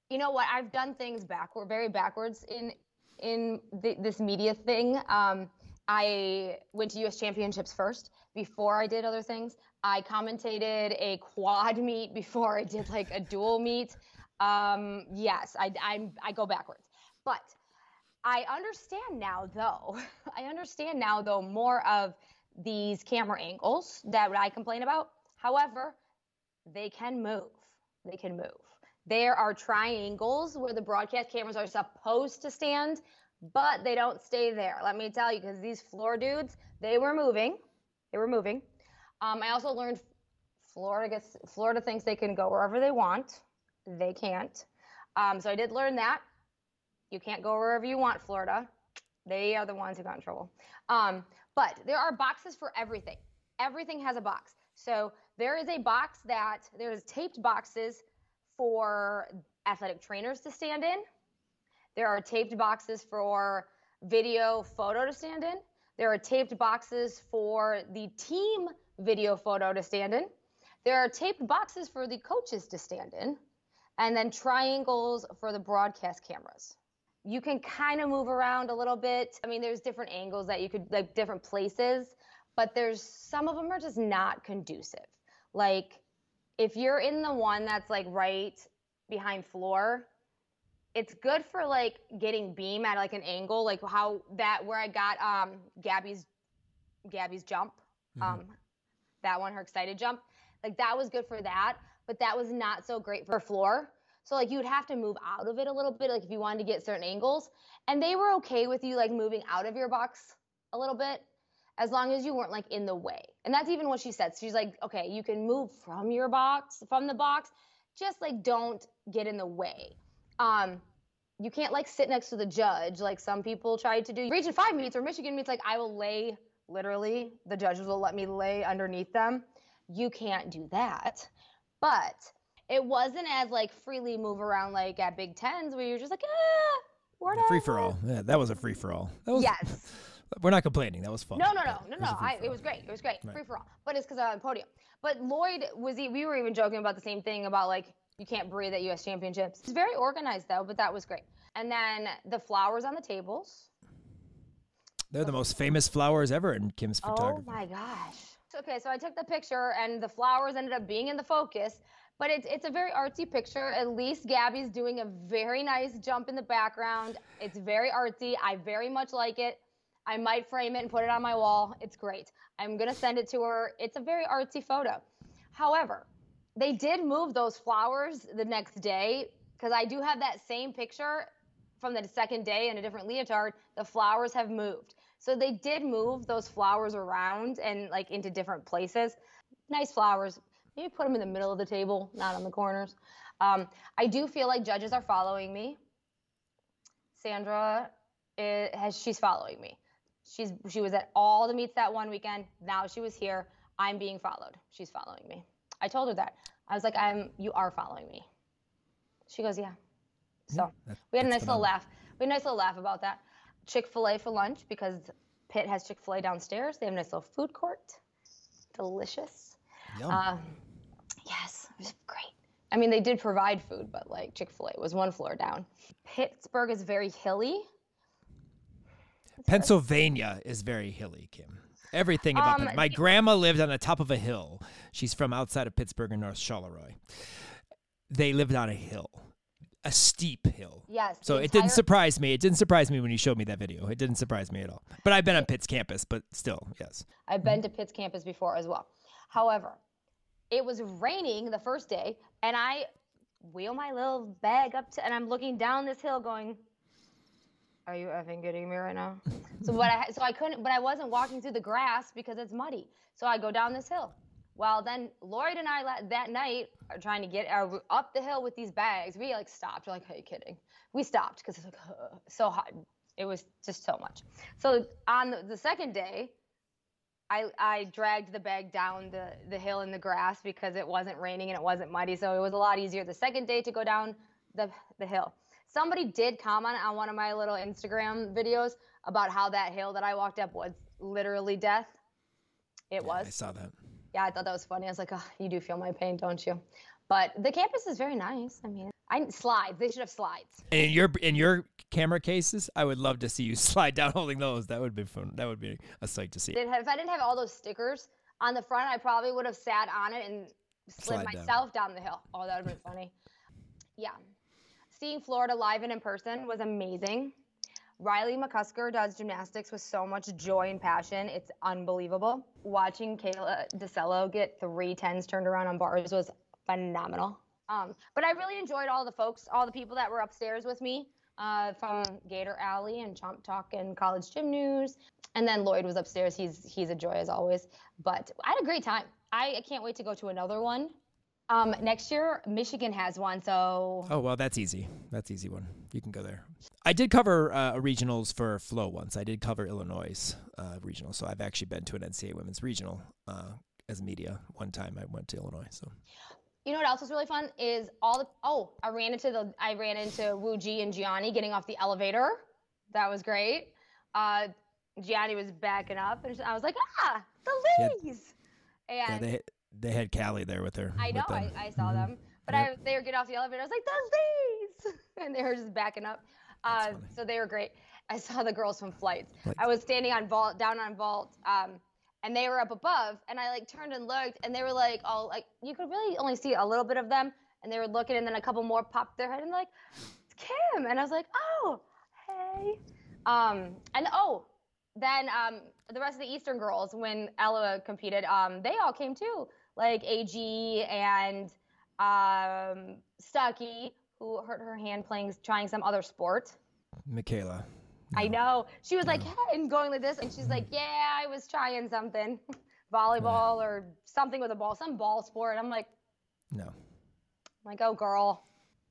you know what? I've done things backward, very backwards in in the, this media thing. Um, I went to U.S. Championships first before I did other things. I commentated a quad meet before I did like a dual meet. Um, yes, I, I'm I go backwards, but I understand now though. I understand now though more of these camera angles that I complain about. However, they can move. They can move. There are triangles where the broadcast cameras are supposed to stand but they don't stay there. Let me tell you, because these floor dudes, they were moving. They were moving. Um, I also learned Florida gets Florida thinks they can go wherever they want. They can't. Um, so I did learn that. You can't go wherever you want, Florida. They are the ones who got in trouble. Um, but there are boxes for everything. Everything has a box. So there is a box that there's taped boxes for athletic trainers to stand in. There are taped boxes for video photo to stand in. There are taped boxes for the team video photo to stand in. There are taped boxes for the coaches to stand in. And then triangles for the broadcast cameras. You can kind of move around a little bit. I mean, there's different angles that you could, like different places, but there's some of them are just not conducive. Like, if you're in the one that's like right behind floor, it's good for like getting beam at like an angle, like how that where I got um Gabby's Gabby's jump, mm-hmm. um that one her excited jump, like that was good for that, but that was not so great for floor. So like you would have to move out of it a little bit, like if you wanted to get certain angles, and they were okay with you like moving out of your box a little bit, as long as you weren't like in the way. And that's even what she said. She's like, okay, you can move from your box, from the box, just like don't get in the way. Um, you can't like sit next to the judge like some people tried to do. Region five meets or Michigan meets, like I will lay literally, the judges will let me lay underneath them. You can't do that. But it wasn't as like freely move around like at Big Tens where you're just like, ah, whatever. Free for all. Yeah, that was a free for all. Yes. We're not complaining. That was fun. No, no, no, no, no. I, it was great. It was great. Right. Free for all. But it's because I'm on the podium. But Lloyd was he? We were even joking about the same thing about like you can't breathe at U.S. championships. It's very organized though, but that was great. And then the flowers on the tables. They're the most famous flowers ever in Kim's oh photography. Oh my gosh. Okay, so I took the picture and the flowers ended up being in the focus, but it's it's a very artsy picture. At least Gabby's doing a very nice jump in the background. It's very artsy. I very much like it. I might frame it and put it on my wall. It's great. I'm going to send it to her. It's a very artsy photo. However, they did move those flowers the next day because I do have that same picture from the second day in a different leotard. The flowers have moved. So they did move those flowers around and like into different places. Nice flowers. Maybe put them in the middle of the table, not on the corners. Um, I do feel like judges are following me. Sandra is, has she's following me. She's she was at all the meets that one weekend. Now she was here. I'm being followed. She's following me. I told her that. I was like, I'm you are following me. She goes, Yeah. So yeah, we had a nice little laugh. We had a nice little laugh about that. Chick fil A for lunch because Pitt has Chick fil A downstairs. They have a nice little food court. Delicious. Yum. Uh, yes, it was great. I mean, they did provide food, but like Chick fil A was one floor down. Pittsburgh is very hilly. Pennsylvania is very hilly, Kim. Everything about um, My grandma lived on the top of a hill. She's from outside of Pittsburgh in North Charleroi. They lived on a hill, a steep hill. Yes. So it didn't surprise me. It didn't surprise me when you showed me that video. It didn't surprise me at all. But I've been on Pitt's campus, but still, yes. I've been to Pitt's campus before as well. However, it was raining the first day, and I wheel my little bag up to, and I'm looking down this hill going, are you effing kidding me right now? so what I so I couldn't, but I wasn't walking through the grass because it's muddy. So I go down this hill. Well, then Lloyd and I that night are trying to get uh, up the hill with these bags. We like stopped. We're like, are you kidding? We stopped because it's like so hot. It was just so much. So on the, the second day, I, I dragged the bag down the, the hill in the grass because it wasn't raining and it wasn't muddy. So it was a lot easier the second day to go down the, the hill somebody did comment on one of my little Instagram videos about how that hill that I walked up was literally death. It yeah, was. I saw that. Yeah, I thought that was funny. I was like, oh, you do feel my pain, don't you? But the campus is very nice. I mean, I slides. They should have slides. And in your in your camera cases, I would love to see you slide down holding those. That would be fun. That would be a sight to see. If I didn't have all those stickers on the front, I probably would have sat on it and slid slide myself down. down the hill. Oh, that would have been funny. Yeah seeing Florida live and in person was amazing. Riley McCusker does gymnastics with so much joy and passion. It's unbelievable. Watching Kayla DiCello get three tens turned around on bars was phenomenal. Um, but I really enjoyed all the folks, all the people that were upstairs with me uh, from Gator Alley and Chomp Talk and College Gym News. And then Lloyd was upstairs. He's he's a joy as always. But I had a great time. I, I can't wait to go to another one. Um, next year, Michigan has one, so. Oh well, that's easy. That's easy one. You can go there. I did cover uh, regionals for Flow once. I did cover Illinois uh, regional, so I've actually been to an NCAA women's regional uh, as media one time. I went to Illinois, so. You know what else was really fun is all the oh I ran into the I ran into Wu Ji and Gianni getting off the elevator. That was great. Uh, Gianni was backing up, and I was like, ah, the ladies. Yeah, and yeah, they they had Callie there with her. I know, I, I, saw mm-hmm. them, but yep. I they were getting off the elevator. I was like, "Those these," and they were just backing up. Uh, so they were great. I saw the girls from flights. I was standing on vault, down on vault, um, and they were up above. And I like turned and looked, and they were like, all like you could really only see a little bit of them, and they were looking, and then a couple more popped their head and like, it's Kim, and I was like, oh, hey, um, and oh, then um, the rest of the Eastern girls when Ella competed, um, they all came too like AG and um, Stucky, who hurt her hand playing, trying some other sport. Michaela. No. I know. She was like, hey, and going like this, and she's like, yeah, I was trying something, volleyball yeah. or something with a ball, some ball sport. I'm like, no. I'm like, oh, girl.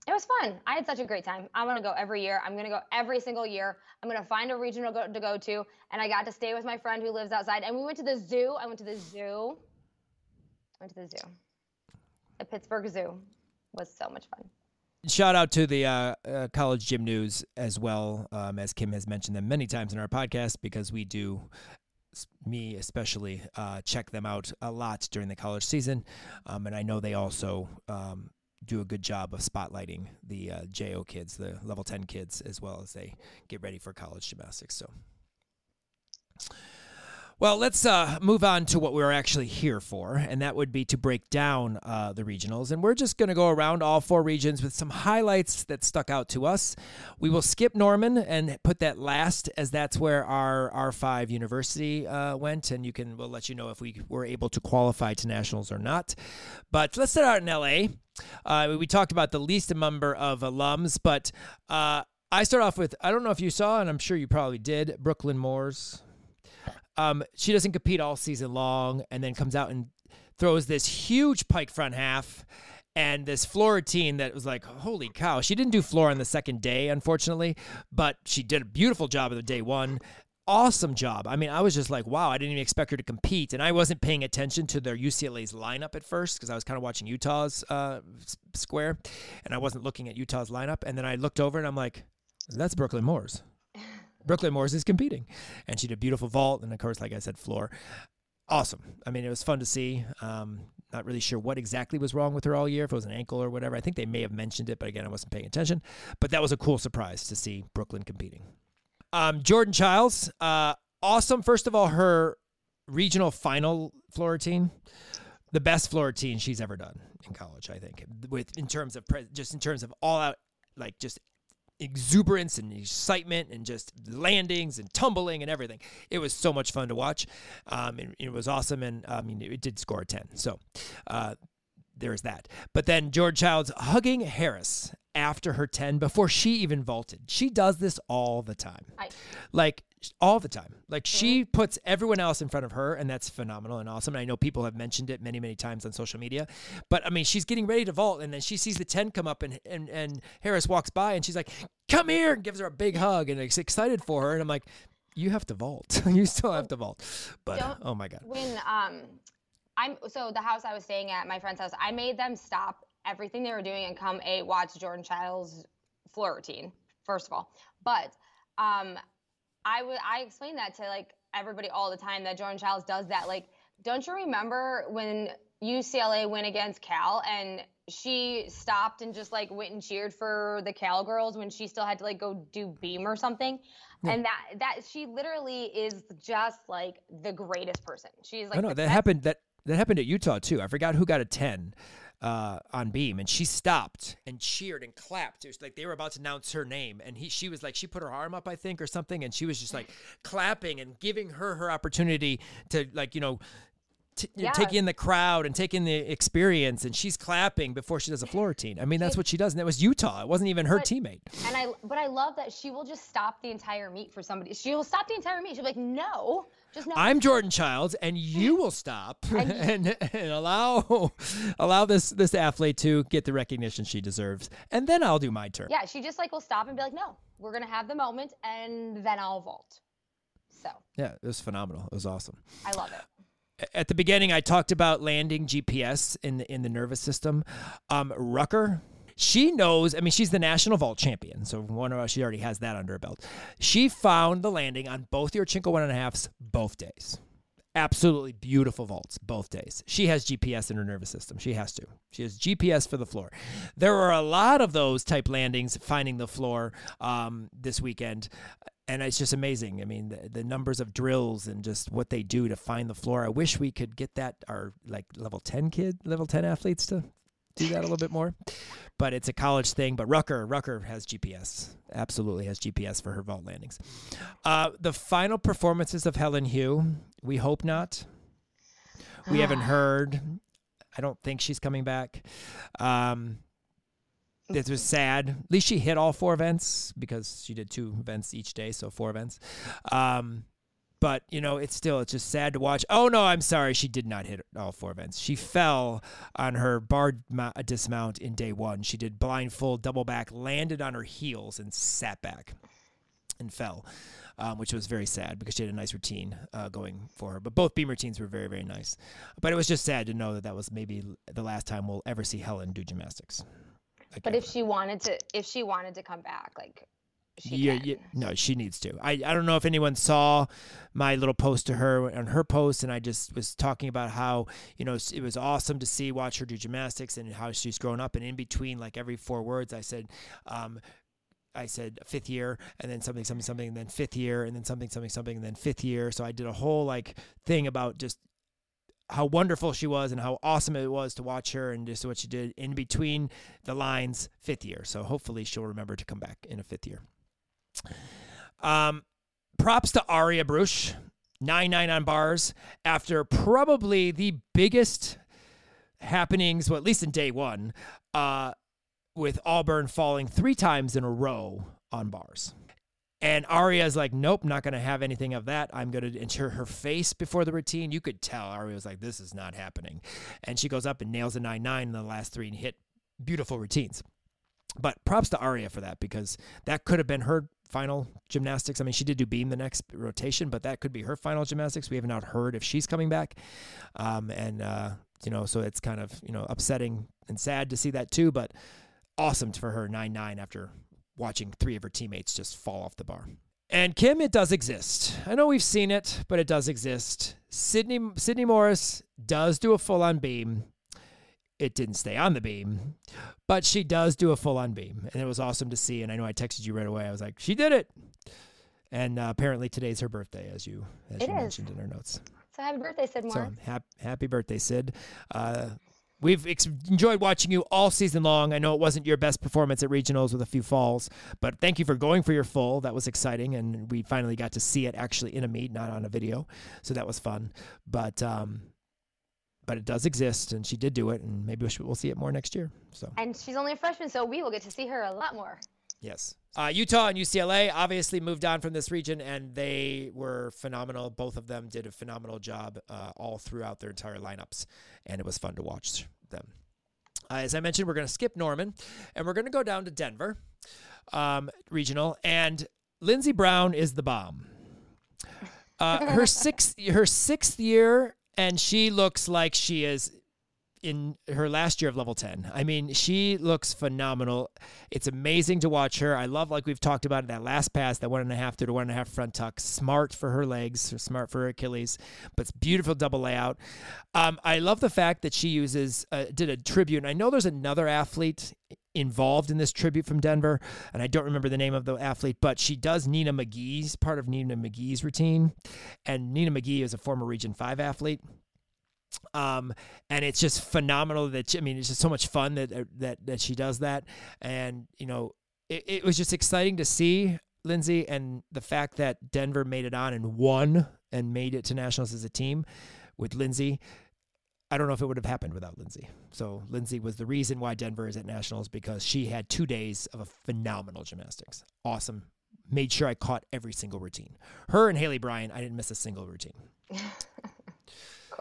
It was fun. I had such a great time. I want to go every year. I'm going to go every single year. I'm going to find a regional to go to. And I got to stay with my friend who lives outside. And we went to the zoo. I went to the zoo. Went to the zoo. The Pittsburgh Zoo was so much fun. Shout out to the uh, uh, College Gym News as well, um, as Kim has mentioned them many times in our podcast, because we do, me especially, uh, check them out a lot during the college season. Um, and I know they also um, do a good job of spotlighting the uh, JO kids, the level 10 kids, as well as they get ready for college gymnastics. So Well, let's uh, move on to what we are actually here for, and that would be to break down uh, the regionals. And we're just going to go around all four regions with some highlights that stuck out to us. We will skip Norman and put that last, as that's where our R5 university uh, went, and you can we'll let you know if we were able to qualify to nationals or not. But let's start out in LA. Uh, we talked about the least number of alums, but uh, I start off with I don't know if you saw, and I'm sure you probably did, Brooklyn Moores. Um, she doesn't compete all season long, and then comes out and throws this huge pike front half and this floor routine that was like, holy cow. She didn't do floor on the second day, unfortunately, but she did a beautiful job of the day one. Awesome job. I mean, I was just like, wow, I didn't even expect her to compete. And I wasn't paying attention to their UCLA's lineup at first because I was kind of watching Utah's uh, square and I wasn't looking at Utah's lineup. And then I looked over and I'm like, that's Brooklyn Moores. Brooklyn Moores is competing. And she did a beautiful vault. And of course, like I said, floor. Awesome. I mean, it was fun to see. Um, not really sure what exactly was wrong with her all year, if it was an ankle or whatever. I think they may have mentioned it, but again, I wasn't paying attention. But that was a cool surprise to see Brooklyn competing. Um, Jordan Chiles, uh, awesome. First of all, her regional final floor routine, the best floor routine she's ever done in college, I think, with in terms of pre- just in terms of all out like just exuberance and excitement and just landings and tumbling and everything. It was so much fun to watch. Um, it, it was awesome, and I mean, it did score a ten. So uh, there's that. But then Jordan Chiles hugging Harris after her 10 before she even vaulted. She does this all the time. I, like all the time. Like mm-hmm. she puts everyone else in front of her, and that's phenomenal and awesome. And I know people have mentioned it many, many times on social media. But I mean, she's getting ready to vault, and then she sees the 10 come up, and and, and Harris walks by, and she's like, Come here, and gives her a big hug, and is excited for her. And I'm like, You have to vault. you still have to vault. But Don't, oh my God. When, um, I'm so the house I was staying at, my friend's house, I made them stop everything they were doing and come a watch Jordan Chiles floor routine, first of all. But um, I would I explain that to like everybody all the time that Jordan Chiles does that. Like, don't you remember when UCLA went against Cal and she stopped and just like went and cheered for the Cal girls when she still had to like go do beam or something? Yeah. And that that she literally is just like the greatest person. She's like I know that best. happened that that happened at Utah too. I forgot who got a 10 uh, on beam, and she stopped and cheered and clapped. It was like they were about to announce her name, and he she was like she put her arm up, I think, or something, and she was just like clapping and giving her her opportunity to like you know. T- yeah. take in the crowd and take in the experience, and she's clapping before she does a floor routine. I mean, that's what she does, and that was Utah. It wasn't even her but, teammate. And I, but I love that she will just stop the entire meet for somebody. She will stop the entire meet. She'll be like, "No. I'm Jordan Chiles, and you will stop and, and allow allow this this athlete to get the recognition she deserves, and then I'll do my turn. Yeah, she just like will stop and be like, "No, we're gonna have the moment, and then I'll vault." So yeah, it was phenomenal. It was awesome. I love it. At the beginning, I talked about landing GPS in the in the nervous system. Um, Rucker she knows, I mean, she's the national vault champion, so one of us, she already has that under her belt. She found the landing on both Yurchenko one and a halfs both days. Absolutely beautiful vaults both days. She has GPS in her nervous system. She has to. She has GPS for the floor. There were a lot of those type landings finding the floor um, this weekend and it's just amazing. I mean, the, the, numbers of drills and just what they do to find the floor. I wish we could get that our like level ten kid, level ten athletes to do that a little bit more. But it's a college thing. But Rucker, Rucker has GPS. Absolutely has GPS for her vault landings. Uh, the final performances of Helen Hu. We hope not. We haven't heard. I don't think she's coming back. Um, this was sad. At least she hit all four events because she did two events each day, so four events. Um, but you know it's still it's just sad to watch. Oh no i'm sorry. She did not hit all four events. She fell on her bar dismount in day one. She did blindfold double back landed on her heels and sat back and fell um, which was very sad because she had a nice routine uh, going for her. But both beam routines were very very nice. But it was just sad to know that that was maybe the last time we'll ever see helen do gymnastics. But if she wanted to if she wanted to come back like yeah, yeah, no, she needs to. I, I don't know if anyone saw my little post to her on her post, and I just was talking about how you know it was awesome to see watch her do gymnastics and how she's grown up. And in between, like every four words, I said, um, I said fifth year and then something, something, something, and then fifth year and then something, something, something, and then fifth year. So I did a whole like thing about just how wonderful she was and how awesome it was to watch her and just what she did in between the lines fifth year. So hopefully she'll remember to come back in a fifth year. Um, props to Aria Brusch, 9 9 on bars after probably the biggest happenings, well, at least in day one, uh, with Auburn falling three times in a row on bars. And Aria's like, nope, not going to have anything of that. I'm going to ensure her face before the routine. You could tell Aria was like, this is not happening. And she goes up and nails a 9 9 in the last three and hit beautiful routines. But props to Aria for that because that could have been her final gymnastics. I mean, she did do beam the next rotation, but that could be her final gymnastics. We have not heard if she's coming back. Um, and, uh, you know, so it's kind of, you know, upsetting and sad to see that too, but awesome for her 9 9 after watching three of her teammates just fall off the bar. And Kim, it does exist. I know we've seen it, but it does exist. Sydney Sydney Morris does do a full on beam. It didn't stay on the beam, but she does do a full on beam, and it was awesome to see. And I know I texted you right away. I was like, she did it. And uh, apparently today's her birthday, as you as it you is. mentioned in her notes. So happy birthday, Sid So Morris. happy birthday, Sid. Uh, we've ex- enjoyed watching you all season long. I know it wasn't your best performance at regionals with a few falls, but thank you for going for your full. That was exciting, and we finally got to see it actually in a meet, not on a video. So that was fun. But um, but it does exist, and she did do it, and maybe we'll see it more next year. So And she's only a freshman, so we will get to see her a lot more. Yes. Uh, Utah and UCLA obviously moved on from this region, and they were phenomenal. Both of them did a phenomenal job uh, all throughout their entire lineups, and it was fun to watch them. Uh, as I mentioned, we're going to skip Norman, and we're going to go down to Denver um, regional, and Lynnzee Brown is the bomb. Uh, her sixth, her sixth year, and she looks like she is in her last year of level 10. I mean, she looks phenomenal. It's amazing to watch her. I love, like we've talked about, that last pass, that one and a half through to one and a half front tuck. Smart for her legs, or smart for her Achilles, but it's beautiful double layout. Um, I love the fact that she uses, uh, did a tribute. And I know there's another athlete involved in this tribute from Denver, and I don't remember the name of the athlete, but she does Nina McGee's part of Nina McGee's routine. And Nina McGee is a former Region 5 athlete um, and it's just phenomenal that she, I mean it's just so much fun that that that she does that, and you know it, it was just exciting to see Lynnzee and the fact that Denver made it on and won and made it to nationals as a team with Lynnzee. I don't know if it would have happened without Lynnzee. So Lynnzee was the reason why Denver is at nationals because she had two days of a phenomenal gymnastics. Awesome. Made sure I caught every single routine. Her and Haleigh Bryant, I didn't miss a single routine.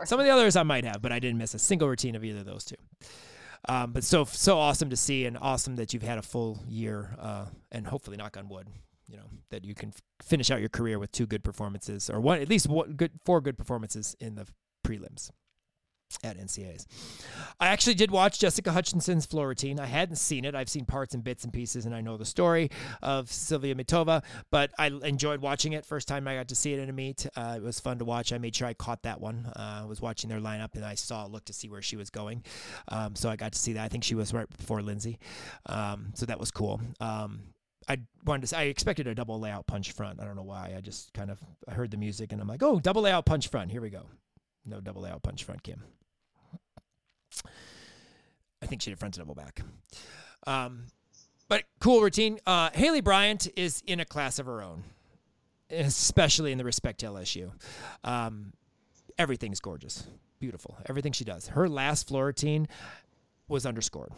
Some of the others I might have, but I didn't miss a single routine of either of those two. Um, but so so awesome to see, and awesome that you've had a full year, uh, and hopefully, knock on wood, you know that you can f- finish out your career with two good performances, or one at least one good four good performances in the prelims at NCAAs. I actually did watch Jessica Hutchinson's floor routine. I hadn't seen it. I've seen parts and bits and pieces, and I know the story of Sylvia Mitova, but I enjoyed watching it. First time I got to see it in a meet. Uh, it was fun to watch. I made sure I caught that one. Uh, I was watching their lineup, and I saw, look to see where she was going. Um, so I got to see that. I think she was right before Lynnzee. Um, so that was cool. Um, I wanted to. I expected a double layout punch front. I don't know why. I just kind of I heard the music and I'm like, oh, double layout punch front. Here we go. No double layout punch front, Kim. I think she did front to double back. Um, but cool routine. Uh, Haleigh Bryant is in a class of her own, especially in the respect to LSU. Um, everything's gorgeous, beautiful. Everything she does. Her last floor routine was underscored.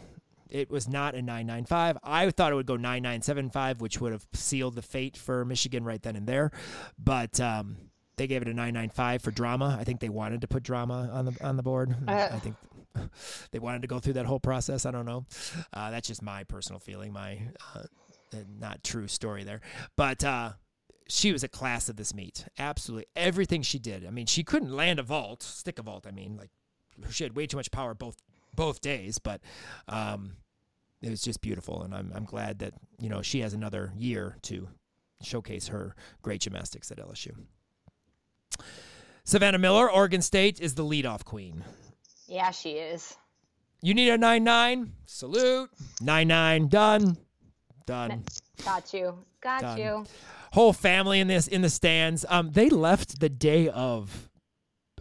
It was not a 995. I thought it would go 9975, which would have sealed the fate for Michigan right then and there. But um, they gave it a 995 for drama. I think they wanted to put drama on the on the board. Uh. I think they wanted to go through that whole process. I don't know. Uh, that's just my personal feeling, my uh, not true story there. But uh, she was a class of this meet. Absolutely everything she did. I mean, she couldn't land a vault, stick a vault. I mean, like she had way too much power both both days, but um, it was just beautiful, and I'm I'm glad that you know she has another year to showcase her great gymnastics at LSU. Savannah Miller, Oregon State, is the leadoff queen. Yeah, she is. You need a nine nine. Salute. Nine nine. Done. Done. Got you. Got Done. you. Whole family in this in the stands. Um, they left the day of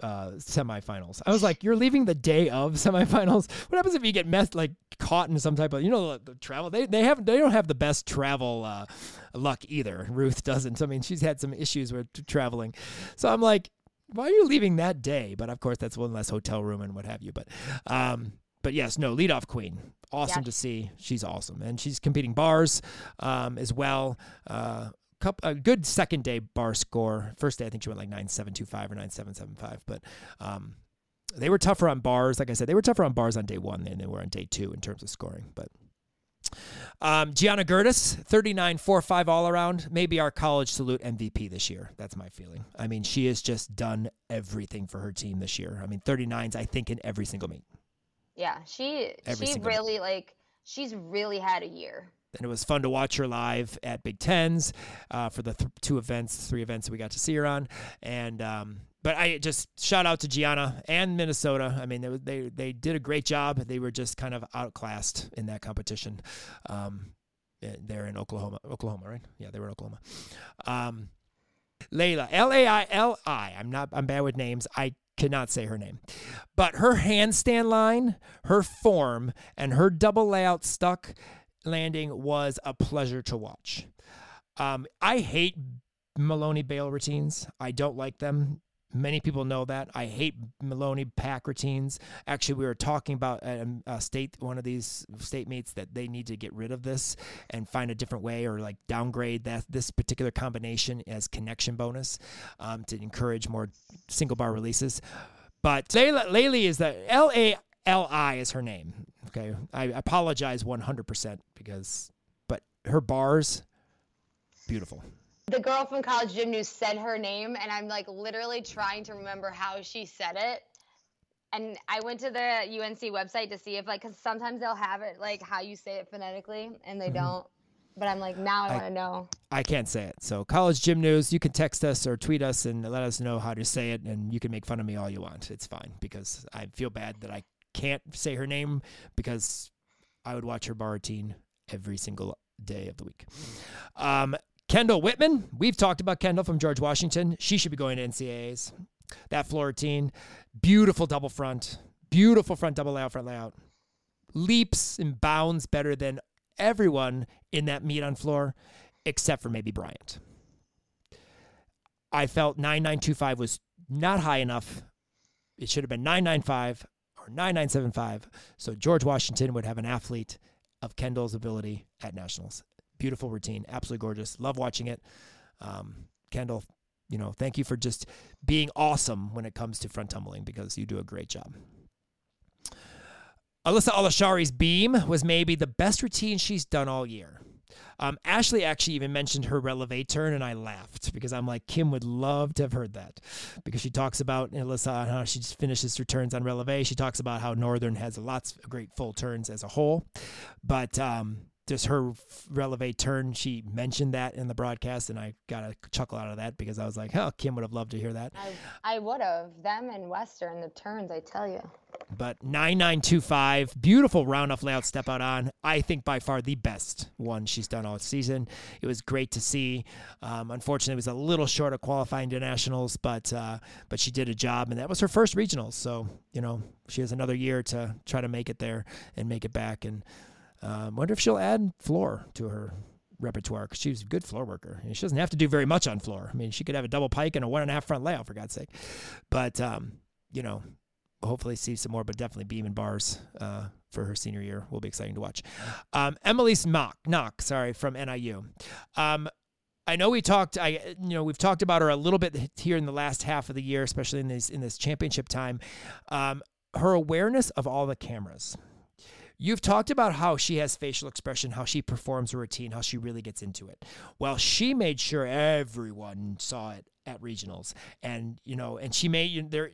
uh, semifinals. I was like, you're leaving the day of semifinals. What happens if you get messed like caught in some type of you know the, the travel? They they have they don't have the best travel uh, luck either. Ruth doesn't. I mean, she's had some issues with traveling. So I'm like, why are you leaving that day? But of course, that's one less hotel room and what have you. But um, but yes, no, leadoff queen. Awesome yeah. to see. She's awesome, and she's competing bars um, as well. Uh, couple, a good second day bar score. First day, I think she went like nine seven two five or nine seven seven five, but. Um, they were tougher on bars. Like I said, they were tougher on bars on day one than they were on day two in terms of scoring. But um, Gianna Gertis, 39 4 5 all around, maybe our college salute MVP this year. That's my feeling. I mean, she has just done everything for her team this year. I mean, 39s, I think, in every single meet. Yeah, she Every she really like she's really had a year. And it was fun to watch her live at Big Tens uh, for the th- two events, three events that we got to see her on. And um, but I just shout out to Gianna and Minnesota. I mean, they they they did a great job. They were just kind of outclassed in that competition. Um, eh, they're in Oklahoma, Oklahoma, right? Yeah, they were in Oklahoma. Um, Layla, L A I L I. I'm not. I'm bad with names. I cannot say her name. But her handstand line, her form, and her double layout stuck landing was a pleasure to watch. Um, I hate Maloney bail routines. I don't like them. Many people know that. I hate Maloney Pak routines. Actually, we were talking about a, a, state, one of these state meets, that they need to get rid of this and find a different way or like downgrade that this particular combination as connection bonus um, to encourage more single bar releases. But Layla, is the L A L I is her name. Okay, I apologize 100% because, but her bars, beautiful the girl from College Gym News said her name, and I'm like literally trying to remember how she said it. And I went to the UNC website to see if like, because sometimes they'll have it like how you say it phonetically, and they mm-hmm. don't. But I'm like, now I, I want to know. I can't say it. So, College Gym News, you can text us or tweet us and let us know how to say it, and you can make fun of me all you want. It's fine because I feel bad that I can't say her name because I would watch her bar routine every single day of the week. Um, Kendall Whitman, we've talked about Kendall from George Washington. She should be going to NCAAs. That floor routine, beautiful double front, beautiful front double layout, front layout. Leaps and bounds better than everyone in that meet on floor, except for maybe Bryant. I felt 9925 was not high enough. It should have been 995 or 9975. So George Washington would have an athlete of Kendall's ability at nationals beautiful routine, absolutely gorgeous. Love watching it. Um, Kendall, you know, thank you for just being awesome when it comes to front tumbling because you do a great job. Alyssa Alashari's beam was maybe the best routine she's done all year. Um, Ashley actually even mentioned her releve turn, and I laughed because I'm like, Kim would love to have heard that because she talks about Alyssa how she just finishes her turns on releve. She talks about how Northern has lots of great full turns as a whole, but um, just her releve turn. She mentioned that in the broadcast, and I got a chuckle out of that because I was like, "Oh, Kim would have loved to hear that." I, I would have them and Western the turns. I tell you. But nine nine two five, beautiful round off layout step out on. I think by far the best one she's done all season. It was great to see. Um, unfortunately, it was a little short of qualifying to nationals, but uh, but she did a job, and that was her first regionals. So you know she has another year to try to make it there and make it back and. Um, wonder if she'll add floor to her repertoire because she's a good floor worker. And she doesn't have to do very much on floor. I mean, she could have a double pike and a one and a half front layout for God's sake. But um, you know, hopefully see some more, but definitely beam and bars uh, for her senior year will be exciting to watch. Um, Emily's Mock Knock, sorry, from NIU. Um, I know we talked. I you know we've talked about her a little bit here in the last half of the year, especially in this in this championship time. Um, her awareness of all the cameras. You've talked about how she has facial expression, how she performs her routine, how she really gets into it. Well, she made sure everyone saw it at regionals, and you know, and she made there.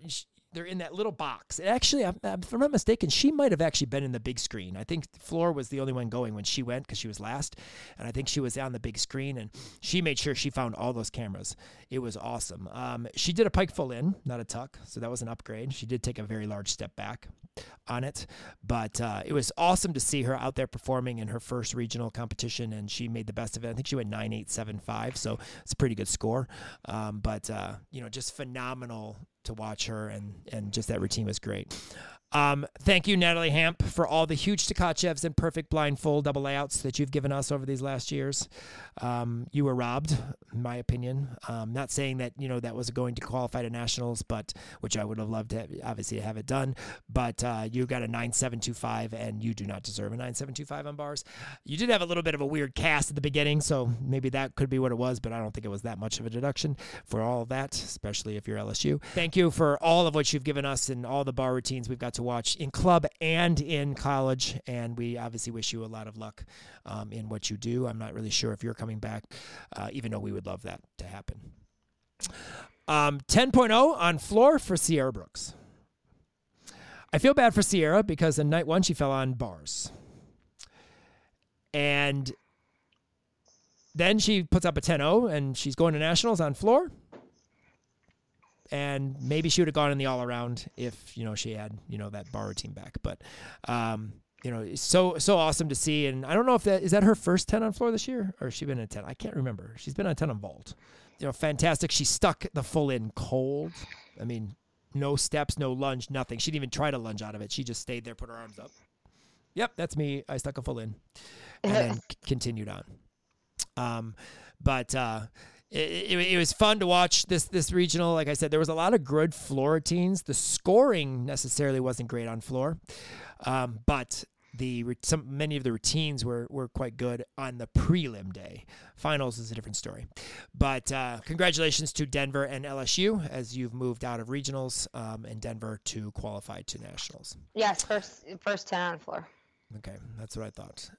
They're in that little box. Actually, if I'm not mistaken, she might have actually been in the big screen. I think Floor was the only one going when she went because she was last, and I think she was on the big screen, and she made sure she found all those cameras. It was awesome. Um, she did a pike full in, not a tuck, so that was an upgrade. She did take a very large step back on it, but uh, it was awesome to see her out there performing in her first regional competition, and she made the best of it. I think she went nine eight seven five, so it's a pretty good score. Um, but uh, you know, just phenomenal to watch her, and and just that routine was great. Um, thank you, Natalie Hamp, for all the huge Tkachevs and perfect blindfold double layouts that you've given us over these last years. Um, you were robbed, in my opinion. Um, not saying that you know that was going to qualify to nationals, but which I would have loved to have, obviously to have it done. But uh, you got a nine seven two five, and you do not deserve a nine seven two five on bars. You did have a little bit of a weird cast at the beginning, so maybe that could be what it was. But I don't think it was that much of a deduction for all that, especially if you're LSU. Thank you for all of what you've given us and all the bar routines we've got to watch in club and in college. And we obviously wish you a lot of luck um, in what you do. I'm not really sure if you're coming back, uh, even though we would love that to happen. Um, 10.0 on floor for Sierra Brooks. I feel bad for Sierra because in night one she fell on bars. And then she puts up a 10 0 and she's going to nationals on floor and maybe she would have gone in the all around if you know she had you know that bar routine back. But um, you know, it's so so awesome to see. And I don't know if that is that her first ten on floor this year, or has she been a ten? I can't remember. She's been on ten on vault. You know, fantastic. She stuck the full in cold. I mean, no steps, no lunge, nothing. She didn't even try to lunge out of it. She just stayed there, put her arms up. Yep, that's me. I stuck a full in, and then c- continued on. Um, but uh, it, it, it, was fun to watch this this regional. Like I said, there was a lot of good floor routines. The scoring necessarily wasn't great on floor, um, but the some many of the routines were were quite good on the prelim day. Finals is a different story, but uh, congratulations to Denver and LSU as you've moved out of regionals um, and Denver to qualify to nationals. Yes, first first ten on floor. Okay, that's what I thought.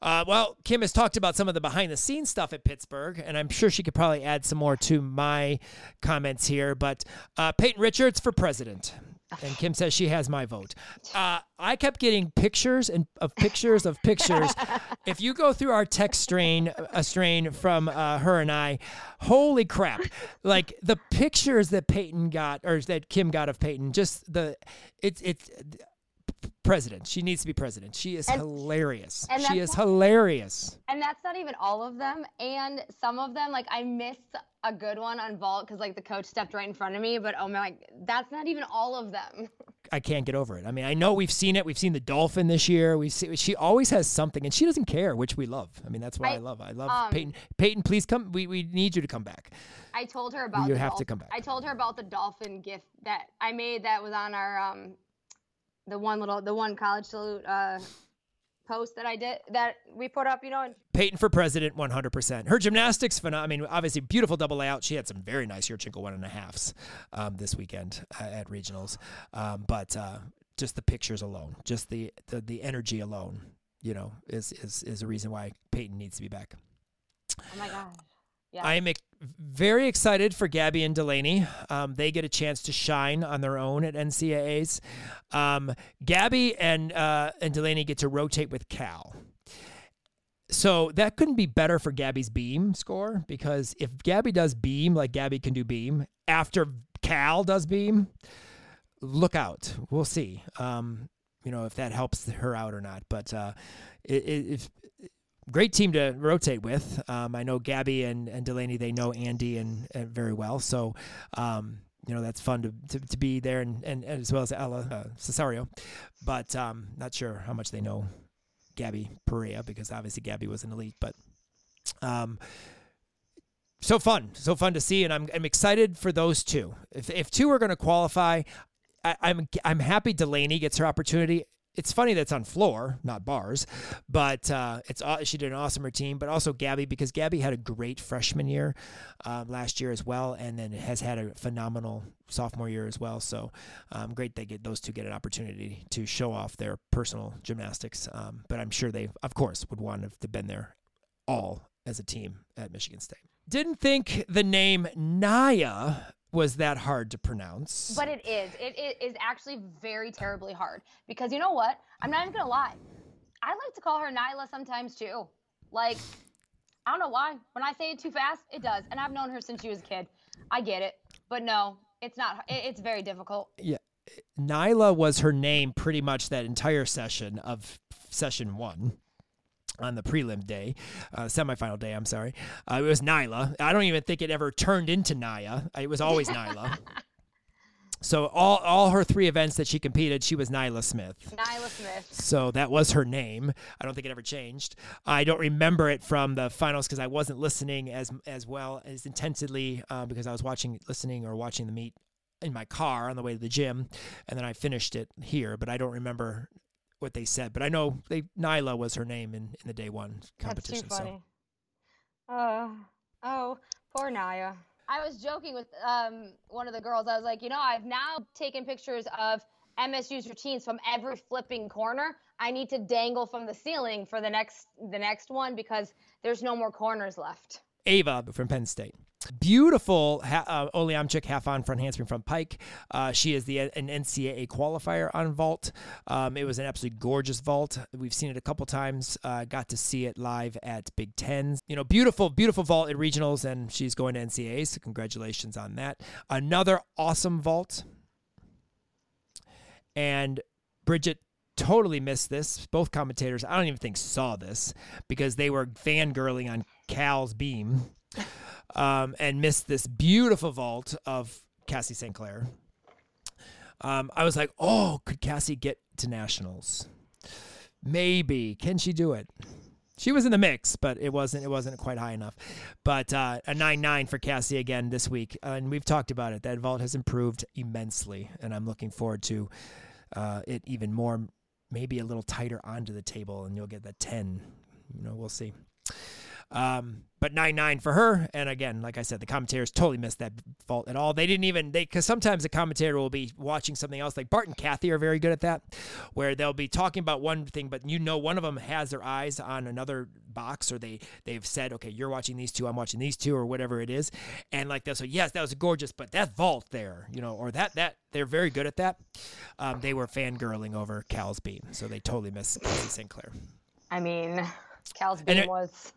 Uh, well, Kim has talked about some of the behind the scenes stuff at Pittsburgh, and I'm sure she could probably add some more to my comments here. But uh, Payton Richards for president. And Kim says she has my vote. Uh, I kept getting pictures and of pictures of pictures. if you go through our text strain, a strain from uh, her and I, holy crap! Like the pictures that Payton got, or that Kim got of Payton, just the it's it's president. She needs to be president. She is and, hilarious. And she is hilarious. And that's not even all of them. And some of them, like I missed a good one on vault because like the coach stepped right in front of me. But oh my, that's not even all of them. I can't get over it. I mean, I know we've seen it. We've seen the dolphin this year. We see she always has something, and she doesn't care, which we love. I mean, that's why I, I love. I love um, Payton. Payton, please come. We, we need you to come back. I told her about. You have dolphin. to come back. I told her about the dolphin gift that I made that was on our um the one little the one college salute uh, post that I did that we put up, you know. And- Payton for president, 100%. Her gymnastics, I mean, obviously beautiful double layout. She had some very nice Yurchenko one and a halfs um, this weekend uh, at regionals, um, but uh, just the pictures alone, just the, the the energy alone, you know, is is is a reason why Payton needs to be back. Oh my god. Yeah. I am very excited for Gabby and Delaney. Um, they get a chance to shine on their own at NCAAs. Um, Gabby and uh, and Delaney get to rotate with Cal. So that couldn't be better for Gabby's beam score because if Gabby does beam like Gabby can do beam after Cal does beam, look out. We'll see. Um, you know if that helps her out or not. But uh, it, great team to rotate with. Um, I know Gabby and, and Delaney, they know Andi and, and very well. So, um, you know, that's fun to, to, to be there and, and, and, as well as Ella uh, Cesario. But um, not sure how much they know Gabby Perea because obviously Gabby was an elite. But um, so fun, so fun to see. And I'm, I'm excited for those two. If, if two are going to qualify, I, I'm, I'm happy Delaney gets her opportunity it's funny that's on floor, not bars, but uh, it's she did an awesome routine. But also Gabby because Gabby had a great freshman year um, last year as well, and then has had a phenomenal sophomore year as well. So um, great they get those two get an opportunity to show off their personal gymnastics. Um, but I'm sure they, of course, would want to have been there all as a team at Michigan State. Didn't think the name Naya was that hard to pronounce. But it is. It, it is actually very terribly hard because you know what? I'm not even gonna lie. I like to call her Nyla sometimes too. Like, I don't know why. When I say it too fast, it does. And I've known her since she was a kid. I get it. But no, it's not. It, it's very difficult. Yeah. Nyla was her name pretty much that entire session of session one on the prelim day, uh, semifinal day. I'm sorry. Uh, it was Nyla. I don't even think it ever turned into Naya. It was always Nyla. So all all her three events that she competed, she was Nyla Smith. Nyla Smith. So that was her name. I don't think it ever changed. I don't remember it from the finals because I wasn't listening as as well as intensely uh, because I was watching, listening, or watching the meet in my car on the way to the gym, and then I finished it here. But I don't remember what they said. But I know they Nyla was her name in in the day one competition. That's too funny. So. Uh, oh, poor Naya. I was joking with um, one of the girls. I was like, you know, I've now taken pictures of MSU's routines from every flipping corner. I need to dangle from the ceiling for the next the next one because there's no more corners left. Ava from Penn State. Beautiful ha- uh, Olimchik half on front handspring from Pike. Uh, she is the an NCAA qualifier on vault. Um, it was an absolutely gorgeous vault. We've seen it a couple times. Uh, got to see it live at Big Tens. You know, beautiful, beautiful vault at regionals, and she's going to NCAA. So congratulations on that. Another awesome vault. And Bridget totally missed this. Both commentators, I don't even think saw this because they were fangirling on Cal's beam um, and missed this beautiful vault of Cassie St. Clair. Um, I was like, oh, could Cassie get to nationals? Maybe. Can she do it? She was in the mix, but it wasn't. It wasn't quite high enough. But uh, a nine nine for Cassie again this week, uh, and we've talked about it. That vault has improved immensely, and I'm looking forward to uh, it even more. Maybe a little tighter onto the table, and you'll get that ten. You know, we'll see. Um, but nine nine for her. And again, like I said, the commentators totally missed that vault at all. They didn't even they because sometimes the commentator will be watching something else. Like Bart and Kathy are very good at that, where they'll be talking about one thing, but you know one of them has their eyes on another box, or they they've said, okay, you're watching these two, I'm watching these two, or whatever it is, and like they'll say, yes, that was gorgeous, but that vault there, you know, or that that they're very good at that. Um, they were fangirling over Cal's beam, so they totally missed Cassie St. Clair. I mean, Cal's beam it, was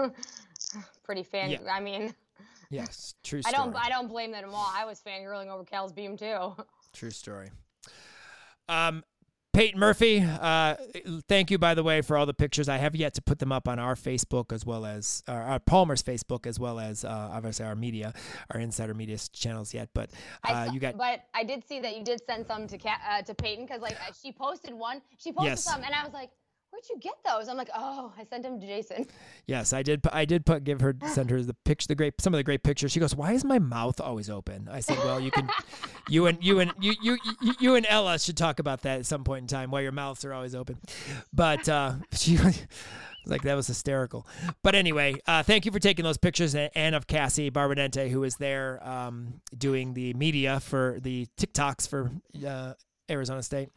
pretty fan. Yeah. I mean, yes, true. Story. I don't. I don't blame them at all. I was fangirling over Cal's beam too. True story. Um, Peyton Murphy, uh, thank you, by the way, for all the pictures. I have yet to put them up on our Facebook as well as uh, our Palmer's Facebook as well as uh, obviously our media, our insider media channels yet. But uh, saw, you got. But I did see that you did send some to uh, to Peyton because like she posted one, she posted yes. some, and I was like, where'd you get those? I'm like, oh, I sent them to Jason. Yes, I did. I did put give her send her the picture, the great some of the great pictures. She goes, why is my mouth always open? I said, well, you can, you and you and you you you and Ella should talk about that at some point in time. Why your mouths are always open, but uh, she. like that was hysterical. But anyway, uh, thank you for taking those pictures and of Cassie Barbadente, who is there um, doing the media for the TikToks for uh, Arizona State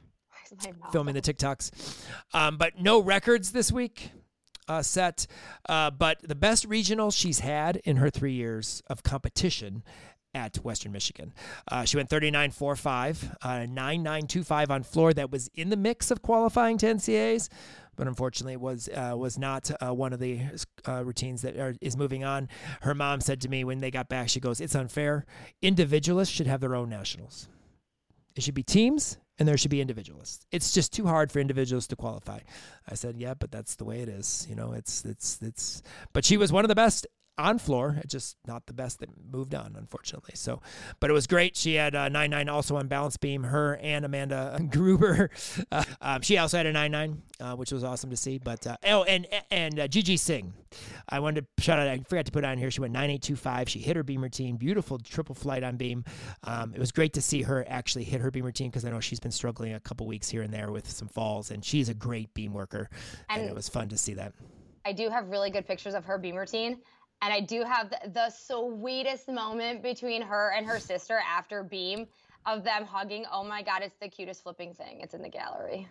filming the TikToks. Um, but no records this week uh, set. Uh, but the best regional she's had in her three years of competition at Western Michigan. Uh, she went 39.45, uh, 9.925 on floor that was in the mix of qualifying to NCAAs, but unfortunately was uh, was not uh, one of the uh, routines that are, is moving on. Her mom said to me when they got back, she goes, "It's unfair. Individualists should have their own nationals. It should be teams, and there should be individualists. It's just too hard for individuals to qualify. I said, yeah, but that's the way it is. You know, it's it's it's. But she was one of the best on floor. It's just not the best that moved on, unfortunately. So, but it was great. She had a nine nine also on balance beam. Her and Amanda Gruber. Uh, um, she also had a nine nine, uh, which was awesome to see. But uh, oh, and and uh, Gigi Singh. I wanted to shout out. I forgot to put on here. She went nine eight two five. She hit her beam routine. Beautiful triple flight on beam. Um, it was great to see her actually hit her beam routine because I know she's been struggling a couple weeks here and there with some falls, and she's a great beam worker. and, and it was fun to see that. I do have really good pictures of her beam routine. And I do have the, sweetest moment between her and her sister after Beam of them hugging. Oh my God, it's the cutest flipping thing. It's in the gallery.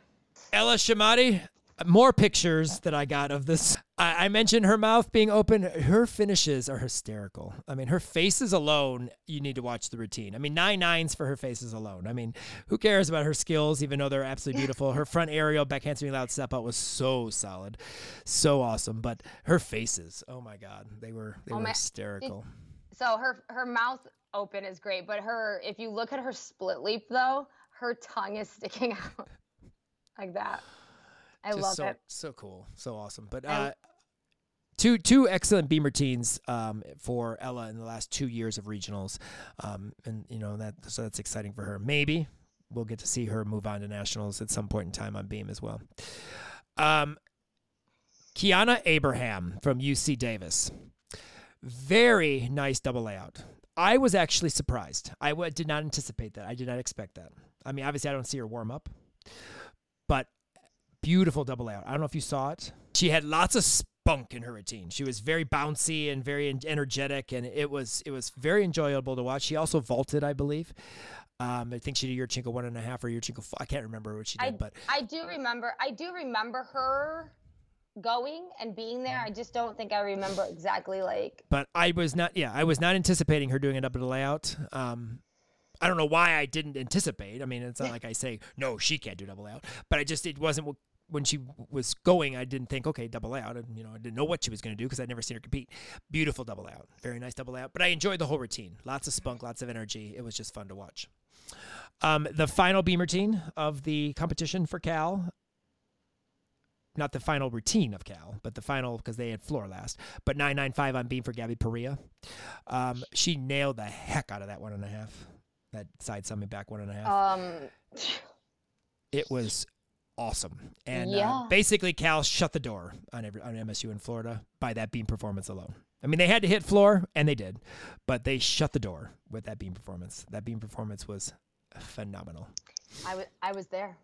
Ella Shamati, more pictures that I got of this. I, I, mentioned her mouth being open. Her finishes are hysterical. I mean, her faces alone, you need to watch the routine. I mean, nine nines for her faces alone. I mean, who cares about her skills, even though they're absolutely beautiful? Her front aerial backhand swing loud step out was so solid, so awesome. But her faces, oh my God, they were they oh were my, hysterical. So her her mouth open is great, but her if you look at her split leap though, her tongue is sticking out like that. I Just love so, it. So cool, so awesome. But uh, two two excellent beam routines um, for Ella in the last two years of regionals, um, and you know that so that's exciting for her. Maybe we'll get to see her move on to nationals at some point in time on beam as well. Um, Kiana Abraham from UC Davis, very nice double layout. I was actually surprised. I w- did not anticipate that. I did not expect that. I mean, obviously, I don't see her warm up, beautiful double out. I don't know if you saw it. She had lots of spunk in her routine. She was very bouncy and very energetic, and it was it was very enjoyable to watch. She also vaulted, I believe. Um, I think she did Yurchenko one and a half or Yurchenko. I can't remember what she did, I, but I do remember. I do remember her going and being there. I just don't think I remember exactly like. But I was not. Yeah, I was not anticipating her doing it up in the layout. Um, I don't know why I didn't anticipate. I mean, it's not like I say no, she can't do double out, but I just it wasn't when she was going, I didn't think, okay, double out. And, you know, I didn't know what she was going to do because I'd never seen her compete. Beautiful double out. Very nice double out. But I enjoyed the whole routine. Lots of spunk, lots of energy. It was just fun to watch. Um, the final beam routine of the competition for Cal, not the final routine of Cal, but the final because they had floor last, but 995 on beam for Gabby Perea. Um, she nailed the heck out of that one and a half, that side summit back one and a half. Um, it was awesome. And uh, yeah. uh, basically, Cal shut the door on every, on MSU in Florida by that beam performance alone. I mean, they had to hit floor, and they did, but they shut the door with that beam performance. That beam performance was phenomenal. I was I was there.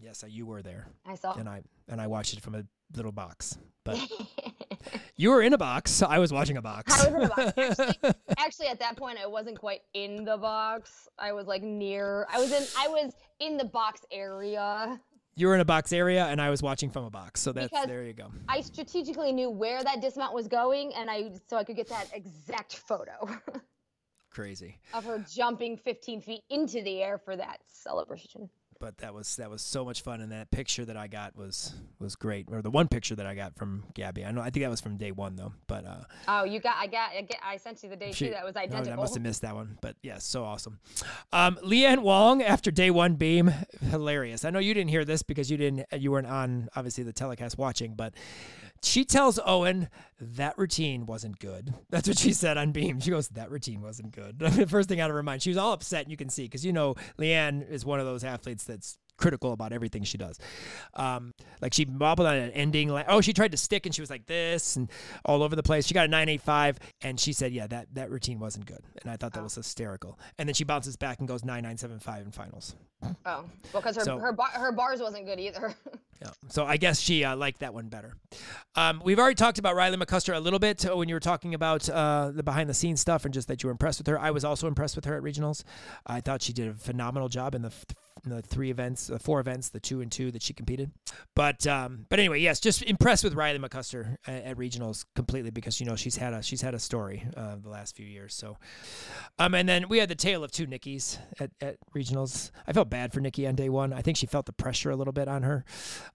Yes, uh, you were there. I saw. And I and I watched it from a little box. But you were in a box. I was watching a box. I was in a box. Actually, actually, at that point, I wasn't quite in the box. I was like near. I was in. I was in the box area you were in a box area and I was watching from a box. So that's because there you go. I strategically knew where that dismount was going and I so I could get that exact photo. Crazy. Of her jumping 15 feet into the air for that celebration but that was that was so much fun and that picture that I got was was great or the one picture that I got from Gabby. I know I think that was from day one though but uh oh you got I got I, get, I sent you the day she, two that was identical I must have missed that one but yeah so awesome. Um Leanne Wong after day one beam hilarious. I know you didn't hear this because you didn't you weren't on obviously the telecast watching but she tells Owen that routine wasn't good. That's what she said on Beam. She goes, that routine wasn't good. the first thing out of her mind, she was all upset. You can see because you know Leanne is one of those athletes that's critical about everything she does. Um, like she wobbled on an ending. Like, oh, she tried to stick and she was like this and all over the place. She got a 985 and she said, yeah, that, that routine wasn't good. And I thought that oh. was hysterical. And then she bounces back and goes 9975 in finals. Oh, well, because her, so, her, bar, her bars wasn't good either. yeah. So I guess she uh, liked that one better. Um, we've already talked about Riley McCusker a little bit when you were talking about uh, the behind the scenes stuff and just that you were impressed with her. I was also impressed with her at regionals. I thought she did a phenomenal job in the the three events, the four events, the two and two that she competed. But um, but anyway, yes, just impressed with Riley McCusker at, at regionals completely because you know she's had a she's had a story uh, the last few years. So, um, and then we had the tale of two Nickies at, at regionals. I felt bad for Nikki on day one. I think she felt the pressure a little bit on her.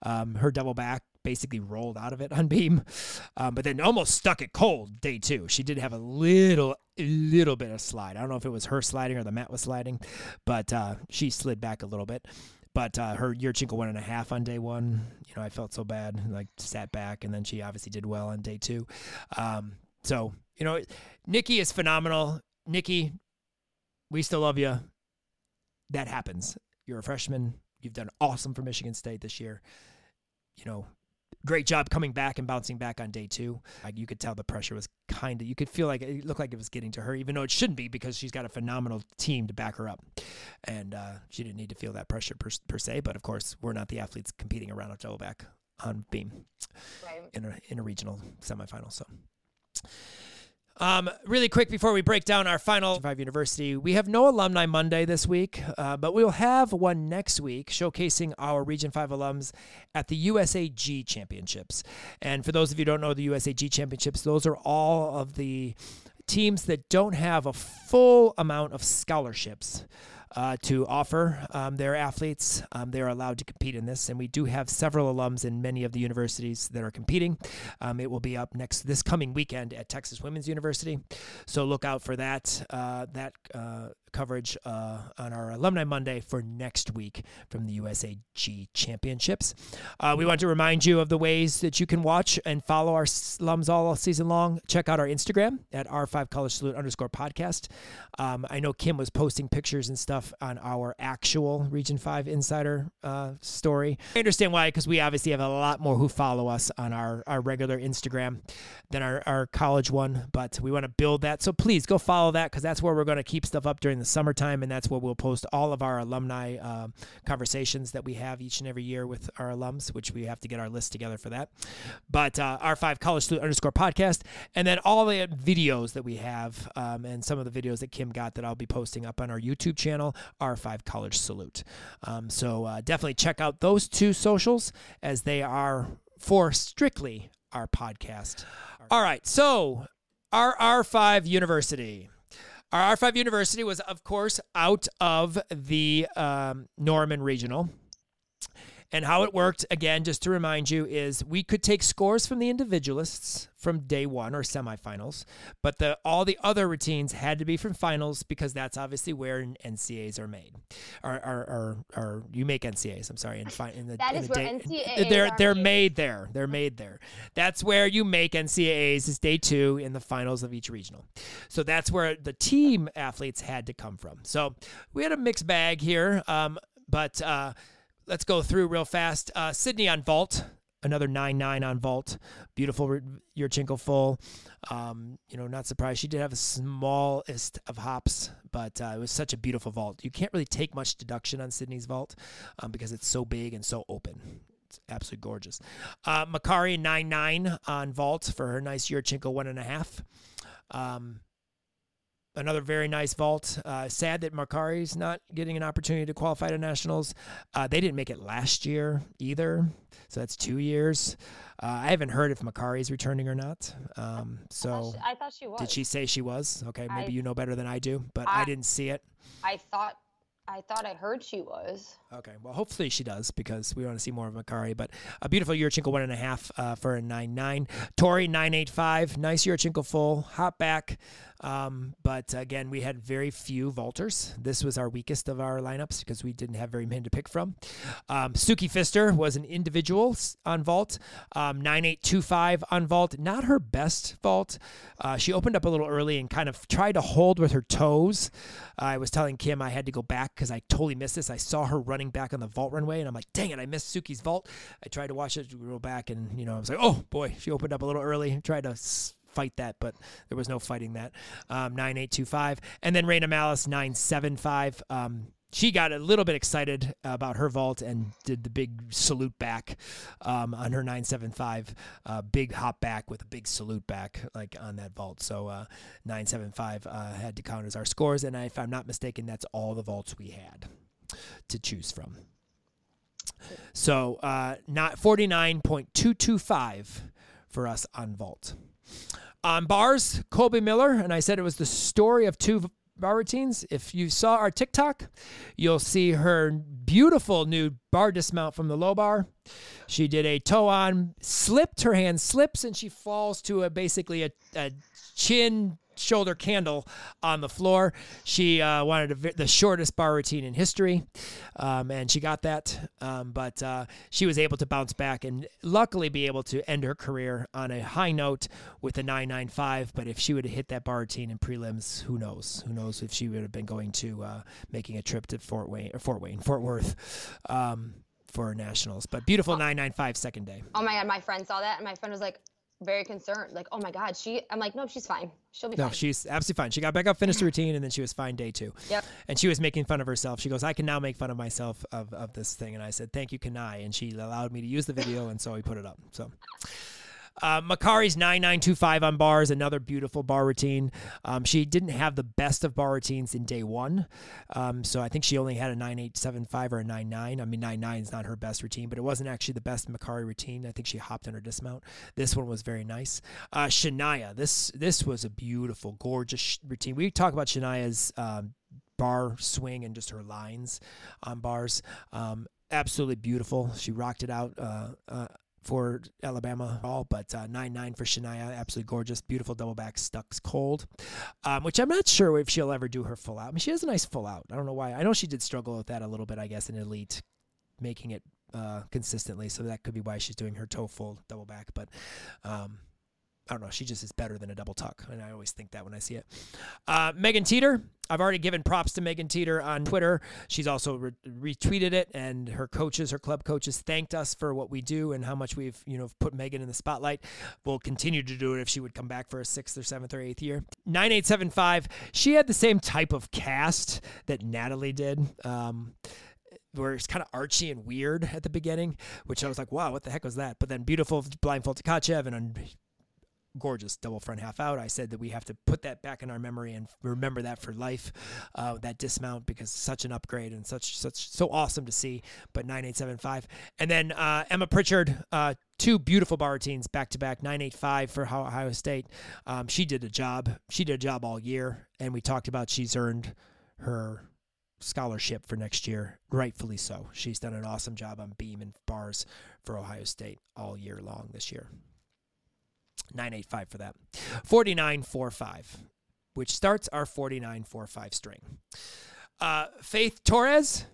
Um, her double back basically rolled out of it on beam, um, but then almost stuck it cold day two. She did have a little, little bit of slide. I don't know if it was her sliding or the mat was sliding, but uh, she slid back a little bit. But uh, her Yurchenko one and a half on day one, you know, I felt so bad, like sat back, and then she obviously did well on day two. Um, so you know, Nikki is phenomenal. Nikki, we still love you. That happens. You're a freshman. You've done awesome for Michigan State this year. You know, great job coming back and bouncing back on day two. Like you could tell the pressure was kind of, you could feel like it looked like it was getting to her, even though it shouldn't be because she's got a phenomenal team to back her up. And uh, she didn't need to feel that pressure per, per, se. But of course, we're not the athletes competing around a double back on beam right. in, a, in a regional semifinal. So. Um, really quick before we break down our final five university, we have no alumni Monday this week, uh, but we'll have one next week showcasing our Region Five alums at the USAG Championships. And for those of you who don't know the USAG Championships, those are all of the teams that don't have a full amount of scholarships uh, to offer um, their athletes. Um, they're allowed to compete in this, and we do have several alums in many of the universities that are competing. Um, it will be up next this coming weekend at Texas Women's University, so look out for that. Uh, that uh, coverage uh, on our Alumni Monday for next week from the USAG Championships. Uh, we want to remind you of the ways that you can watch and follow our alums all season long. Check out our Instagram at R5 College Salute underscore podcast. Um, I know Kim was posting pictures and stuff on our actual Region 5 Insider uh, story. I understand why, because we obviously have a lot more who follow us on our, our regular Instagram than our, our college one, but we want to build that. So please go follow that because that's where we're going to keep stuff up during the summertime, and that's where we'll post all of our alumni uh, conversations that we have each and every year with our alums, which we have to get our list together for that. But uh, R5 College Salute underscore podcast, and then all the videos that we have, um, and some of the videos that Kim got that I'll be posting up on our YouTube channel, R5 College Salute. Um, so uh, definitely check out those two socials as they are for strictly our podcast. All right, so our R5 University. Our R5 University was, of course, out of the um, Norman Regional. And how it worked, again, just to remind you, is we could take scores from the individualists from day one or semifinals, but the all the other routines had to be from finals because that's obviously where NCAs are made, or or, or, or you make NCAs. I'm sorry, in, fi- in the that in is the where NCAAs they're they're made. made there. They're made there. That's where you make NCAAs is day two in the finals of each regional. So that's where the team athletes had to come from. So we had a mixed bag here, um, but. Uh, let's go through real fast. Uh, Sydney on vault, another nine nine on vault. Beautiful Yurchenko full. Um, you know, not surprised. She did have the smallest of hops, but uh, it was such a beautiful vault. You can't really take much deduction on Sydney's vault um, because it's so big and so open. It's absolutely gorgeous. Uh, Makari nine nine on vault for her nice Yurchenko one and a half. Um, another very nice vault. Uh, sad that Makari's not getting an opportunity to qualify to nationals. Uh, they didn't make it last year either, so that's two years. Uh, I haven't heard if Makari's returning or not. Um, so I thought, she, I thought she was. did she say she was? Okay, maybe I- you know better than I do, but I, I- didn't see it. I thought. I thought I heard she was. Okay, well, hopefully she does because we want to see more of Makari. But a beautiful Yurchenko one and a half uh, for a nine nine. Tori nine eight five. Nice Yurchenko full. Hop back. Um, but again, we had very few vaulters. This was our weakest of our lineups because we didn't have very many to pick from. Um, Suki Fister was an individual on vault. Um, 9825 on vault. Not her best vault. Uh, she opened up a little early and kind of tried to hold with her toes. I was telling Kim I had to go back because I totally missed this. I saw her running back on the vault runway and I'm like, dang it, I missed Suki's vault. I tried to watch it, go back, and you know, I was like, oh boy, she opened up a little early and tried to fight that, but there was no fighting that. Um, 9825. And then Raina Malice 975. Um, she got a little bit excited about her vault and did the big salute back um, on her 975. Uh, big hop back with a big salute back, like on that vault. So uh, 975 uh, had to count as our scores. And if I'm not mistaken, that's all the vaults we had to choose from. So uh, not 49.225 for us on vault. On bars, Colby Miller, and I said it was the story of two bar routines. If you saw our TikTok, you'll see her beautiful new bar dismount from the low bar. She did a toe on, slipped, her hand slips, and she falls to a basically a, a chin shoulder candle on the floor. She uh, wanted a, the shortest bar routine in history, um, and she got that. Um, but uh, she was able to bounce back and luckily be able to end her career on a high note with a 995. But if she would have hit that bar routine in prelims, who knows? Who knows if she would have been going to uh, making a trip to Fort Wayne or Fort Wayne, Fort Worth. Um, for nationals, but beautiful 995 second day. Oh my god, my friend saw that, and my friend was like very concerned. Like, oh my god, she. I'm like, no, she's fine. She'll be No, fine. she's absolutely fine. She got back up, finished the routine, and then she was fine day two. Yep. And she was making fun of herself. She goes, I can now make fun of myself of, of this thing. And I said, Thank you, Kanai. And she allowed me to use the video, and so we put it up. So Uh, Makari's 9925 on bars, another beautiful bar routine. Um, she didn't have the best of bar routines in day one. Um, so I think she only had a 9875 or a 99. I mean, 99 is not her best routine, but it wasn't actually the best Makari routine. I think she hopped on her dismount. This one was very nice. Uh, Shania, this this was a beautiful, gorgeous routine. We talk about Shania's um, bar swing and just her lines on bars. Um, absolutely beautiful. She rocked it out. Uh, uh, for Alabama all, but uh, 9 9 for Shania. Absolutely gorgeous. Beautiful double back stucks cold, um, which I'm not sure if she'll ever do her full out. I mean, she has a nice full out. I don't know why. I know she did struggle with that a little bit, I guess, in Elite, making it uh, consistently. So that could be why she's doing her toe full double back. But um, I don't know. She just is better than a double tuck, and I always think that when I see it. Uh, Megan Teeter, I've already given props to Megan Teeter on Twitter. She's also re- retweeted it, and her coaches, her club coaches, thanked us for what we do and how much we've you know put Megan in the spotlight. We'll continue to do it if she would come back for a sixth or seventh or eighth year. Nine eight seven five. She had the same type of cast that Natalie did. Um, where it's kind of archy and weird at the beginning, which I was like, wow, what the heck was that? But then beautiful blindfold Tkachev and gorgeous double front half out. I said that we have to put that back in our memory and remember that for life, uh, that dismount because such an upgrade and such such so awesome to see. But nine eight seven five, and then uh, Emma Pritchard. Uh, two beautiful bar routines back to back 985 for ohio state um, she did a job she did a job all year and we talked about she's earned her scholarship for next year rightfully so she's done an awesome job on beam and bars for ohio state all year long this year 985 for that. 4945, which starts our 4945 string. Uh, Faith Torres.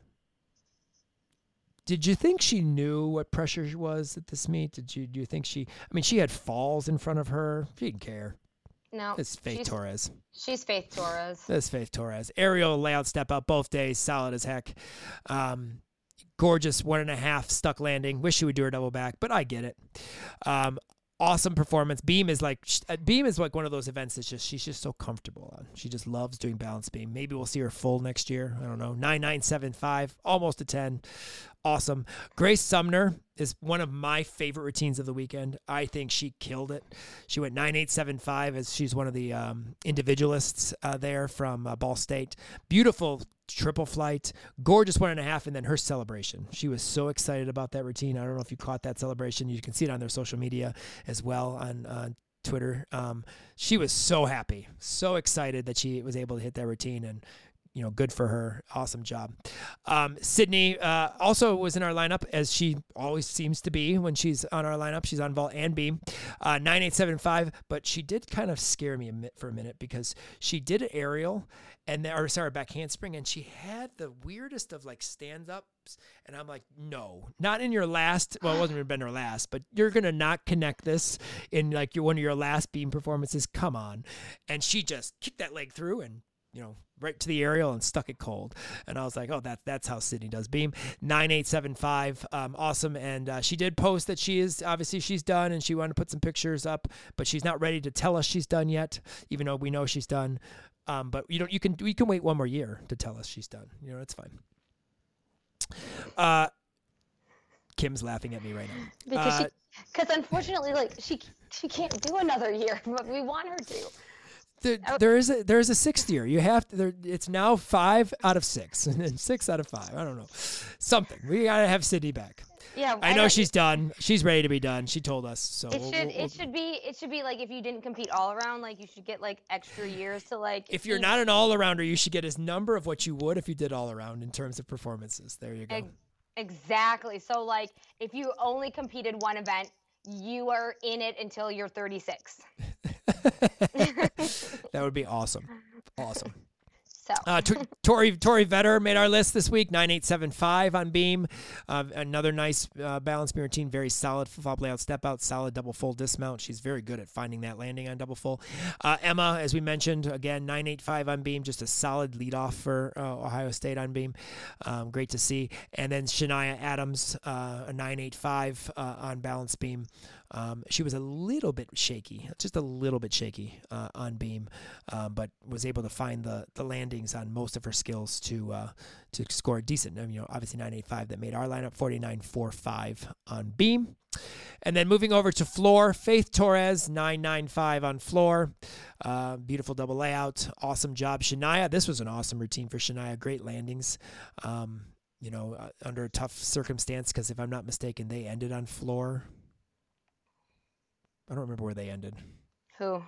Did you think she knew what pressure was at this meet? Did you do you think she I mean she had falls in front of her. She didn't care. No. It's Faith she's, Torres. She's Faith Torres. That's Faith Torres. Aerial layout step out both days, solid as heck. Um, gorgeous one and a half stuck landing. Wish she would do her double back, but I get it. Um, awesome performance. Beam is like uh, Beam is like one of those events that's just she's just so comfortable on. She just loves doing balance beam. Maybe we'll see her full next year. I don't know. Nine nine seven five, almost a ten. Awesome. Grace Sumner is one of my favorite routines of the weekend. I think she killed it. She went 9875 as she's one of the um, individualists uh, there from uh, Ball State. Beautiful triple flight, gorgeous one and a half, and then her celebration. She was so excited about that routine. I don't know if you caught that celebration. You can see it on their social media as well on uh, Twitter. Um, she was so happy, so excited that she was able to hit that routine and you know, good for her. Awesome job. Um, Sydney uh, also was in our lineup, as she always seems to be when she's on our lineup. She's on vault and beam, uh, 9875. But she did kind of scare me for a minute because she did an aerial and then, or sorry, back handspring, and she had the weirdest of like stand ups. And I'm like, no, not in your last. Well, it wasn't even been her last, but you're gonna not connect this in like your one of your last beam performances. Come on, and she just kicked that leg through and you know, right to the aerial and stuck it cold. And I was like, oh, that, that's how Sydney does beam. 9875, um, awesome. And uh, she did post that she is, obviously, she's done and she wanted to put some pictures up, but she's not ready to tell us she's done yet, even though we know she's done. Um, but you know, you can, you can wait one more year to tell us she's done. You know, it's fine. Uh, Kim's laughing at me right now. Because uh, because unfortunately, like she she can't do another year, but we want her to there, oh, there is a there is a sixth year. You have to. There, it's now five out of six, and then six out of five. I don't know, something. We gotta have Sydney back. Yeah, I, know she's done. She's ready to be done. She told us. So it should we'll, we'll, it should be it should be like if you didn't compete all around, like you should get like extra years to like. If you're not an all arounder, you should get as number of what you would if you did all around in terms of performances. There you go. Exactly. So like if you only competed one event, you are in it until you're 36. that would be awesome. Awesome. So uh, T- Tori Tori Vetter made our list this week. Nine eight seven five on beam. Uh, another nice uh, balance beam routine. Very solid flop layout step out. Solid double full dismount. She's very good at finding that landing on double full. Uh, Emma, as we mentioned, again nine eight five on beam. Just a solid lead off for uh, Ohio State on beam. Um, great to see. And then Shania Adams, uh, a nine eight five on balance beam. Um, she was a little bit shaky, just a little bit shaky on beam, um, but was able to find the the landings on most of her skills to uh, to score decent. I mean, you know, obviously 985 that made our lineup 4945 on beam. And then moving over to floor, Faith Torres 995 on floor. Uh, beautiful double layout. Awesome job, Shania. This was an awesome routine for Shania. Great landings. Um, you know, uh, under a tough circumstance because if I'm not mistaken, they ended on floor. I don't remember where they ended. Who?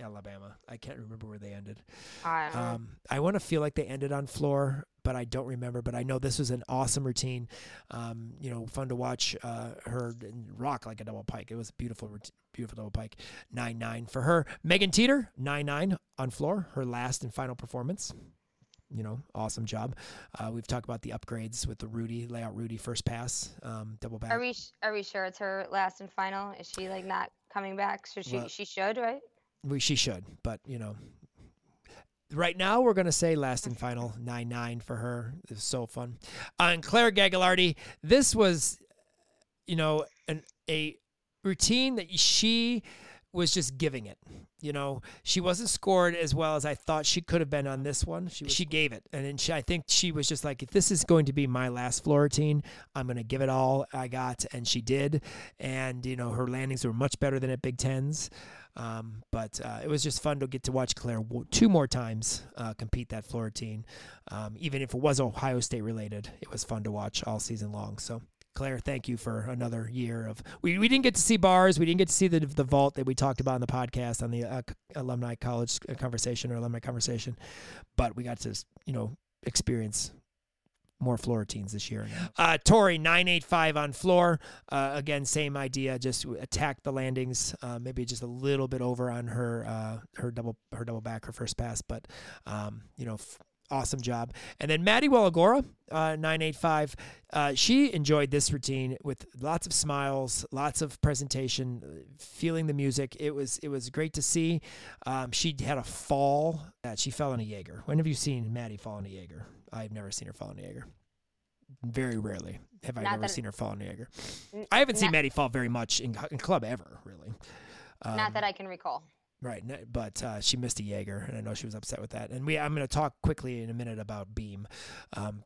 Alabama. I can't remember where they ended. I um, I want to feel like they ended on floor, but I don't remember. But I know this was an awesome routine. Um, you know, fun to watch uh, her rock like a double pike. It was a beautiful, beautiful double pike. Nine nine for her. Megan Teeter nine nine on floor. Her last and final performance. You know, awesome job. Uh, we've talked about the upgrades with the Rudy layout. Rudy first pass, um, double back. Are we are we sure it's her last and final? Is she like not coming back? Should she well, she should right? we, she should, but you know, right now we're going to say last and final 9-9 for her it was so fun uh, and claire gagliardi this was you know an, a routine that she was just giving it you know she wasn't scored as well as i thought she could have been on this one she, she gave it and then she, i think she was just like if this is going to be my last floor routine i'm going to give it all i got and she did and you know her landings were much better than at big tens um, but uh, it was just fun to get to watch Claire two more times uh, compete that floor routine. Um, even if it was Ohio State related, it was fun to watch all season long. So Claire, thank you for another year of. We, we didn't get to see bars. We didn't get to see the the vault that we talked about in the podcast on the uh, alumni college conversation or alumni conversation, but we got to you know experience more floor routines this year. Uh, Tori nine eight five on floor. Uh, again, same idea. Just attack the landings. Uh, maybe just a little bit over on her uh, her double her double back her first pass, but um, you know. F- awesome job. And then Maddie Wellagora, uh, 985, uh, she enjoyed this routine with lots of smiles, lots of presentation, feeling the music. It was it was great to see. Um, she had a fall that she fell on a Jaeger. When have you seen Maddie fall on a Jaeger? I've never seen her fall in a Jaeger. Very rarely have I not ever seen her fall in a Jaeger. I haven't seen Maddie fall very much in, in club ever, really. Um, not that I can recall. Right, but uh, she missed a Jaeger, and I know she was upset with that. And we, I'm going to talk quickly in a minute about Beam, um,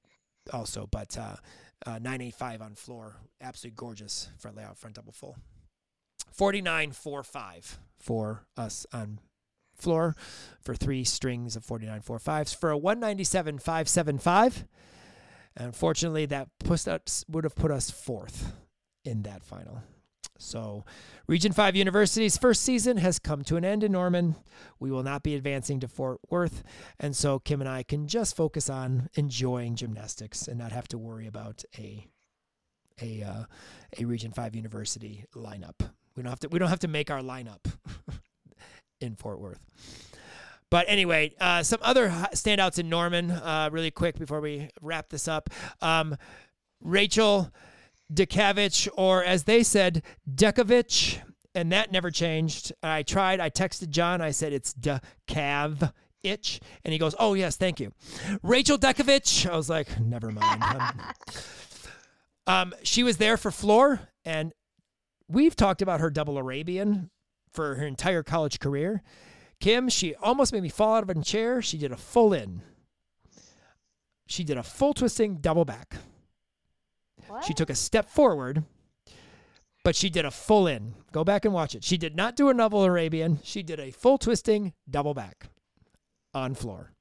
also. But uh, uh, 985 on floor, absolutely gorgeous front layout, front double full. 49.45 for us on floor for three strings of 49 4 5s for a 197 575. Unfortunately, that us, would have put us fourth in that final. So, Region 5 University's first season has come to an end in Norman. We will not be advancing to Fort Worth. And so, Kim and I can just focus on enjoying gymnastics and not have to worry about a, a, uh, a Region 5 University lineup. We don't have to, we don't have to make our lineup. in Fort Worth. But anyway, uh, some other standouts in Norman, uh, really quick before we wrap this up. Um, Rachel Dekavich, or as they said, Dekovich, and that never changed. I tried, I texted John, I said it's Decav itch and he goes oh yes thank you rachel dekovich i was like never mind um, she was there for floor and we've talked about her double arabian for her entire college career. Kim, she almost made me fall out of a chair. She did a full in. She did a full twisting double back. What? She took a step forward, but she did a full in. Go back and watch it. She did not do a double Arabian. She did a full twisting double back on floor.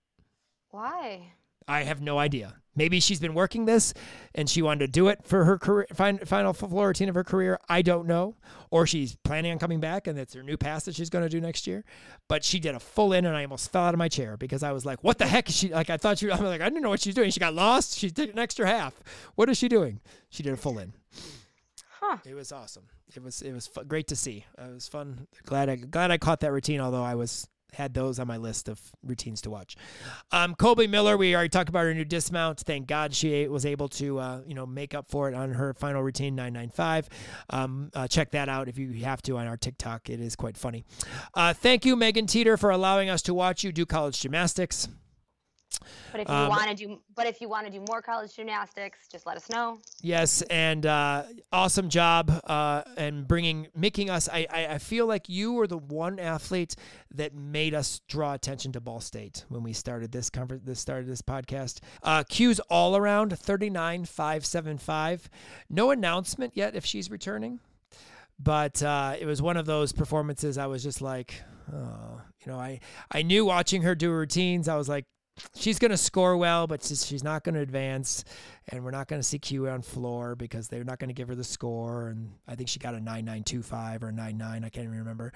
Why? I have no idea. Maybe she's been working this and she wanted to do it for her career, final floor routine of her career. I don't know. Or she's planning on coming back and it's her new pass that she's going to do next year. But she did a full in and I almost fell out of my chair because I was like, what the heck is she? Like, I thought she, I'm like, I didn't know what she's doing. She got lost. She did an extra half. What is she doing? She did a full in. Huh. It was awesome. It was it was great to see. It was fun. Glad I glad I caught that routine. Although I was had those on my list of routines to watch. Um, Colby Miller, we already talked about her new dismount. Thank God she was able to, uh, you know, make up for it on her final routine 995. Um, uh, check that out if you have to on our TikTok. It is quite funny. Uh, thank you, Megan Teeter, for allowing us to watch you do college gymnastics. But if you um, want to do, but if you want to do more college gymnastics, just let us know. Yes, and uh, awesome job uh, and bringing, making us. I, I, I feel like you were the one athlete that made us draw attention to Ball State when we started this conference. This started this podcast. Uh, Q's all around thirty nine five seven five. No announcement yet if she's returning, but uh, it was one of those performances. I was just like. Oh, you know, I, I knew watching her do routines, I was like, she's going to score well, but she's, not going to advance. And we're not going to see Q on floor because they're not going to give her the score. And I think she got a 9925 or 99. I can't even remember.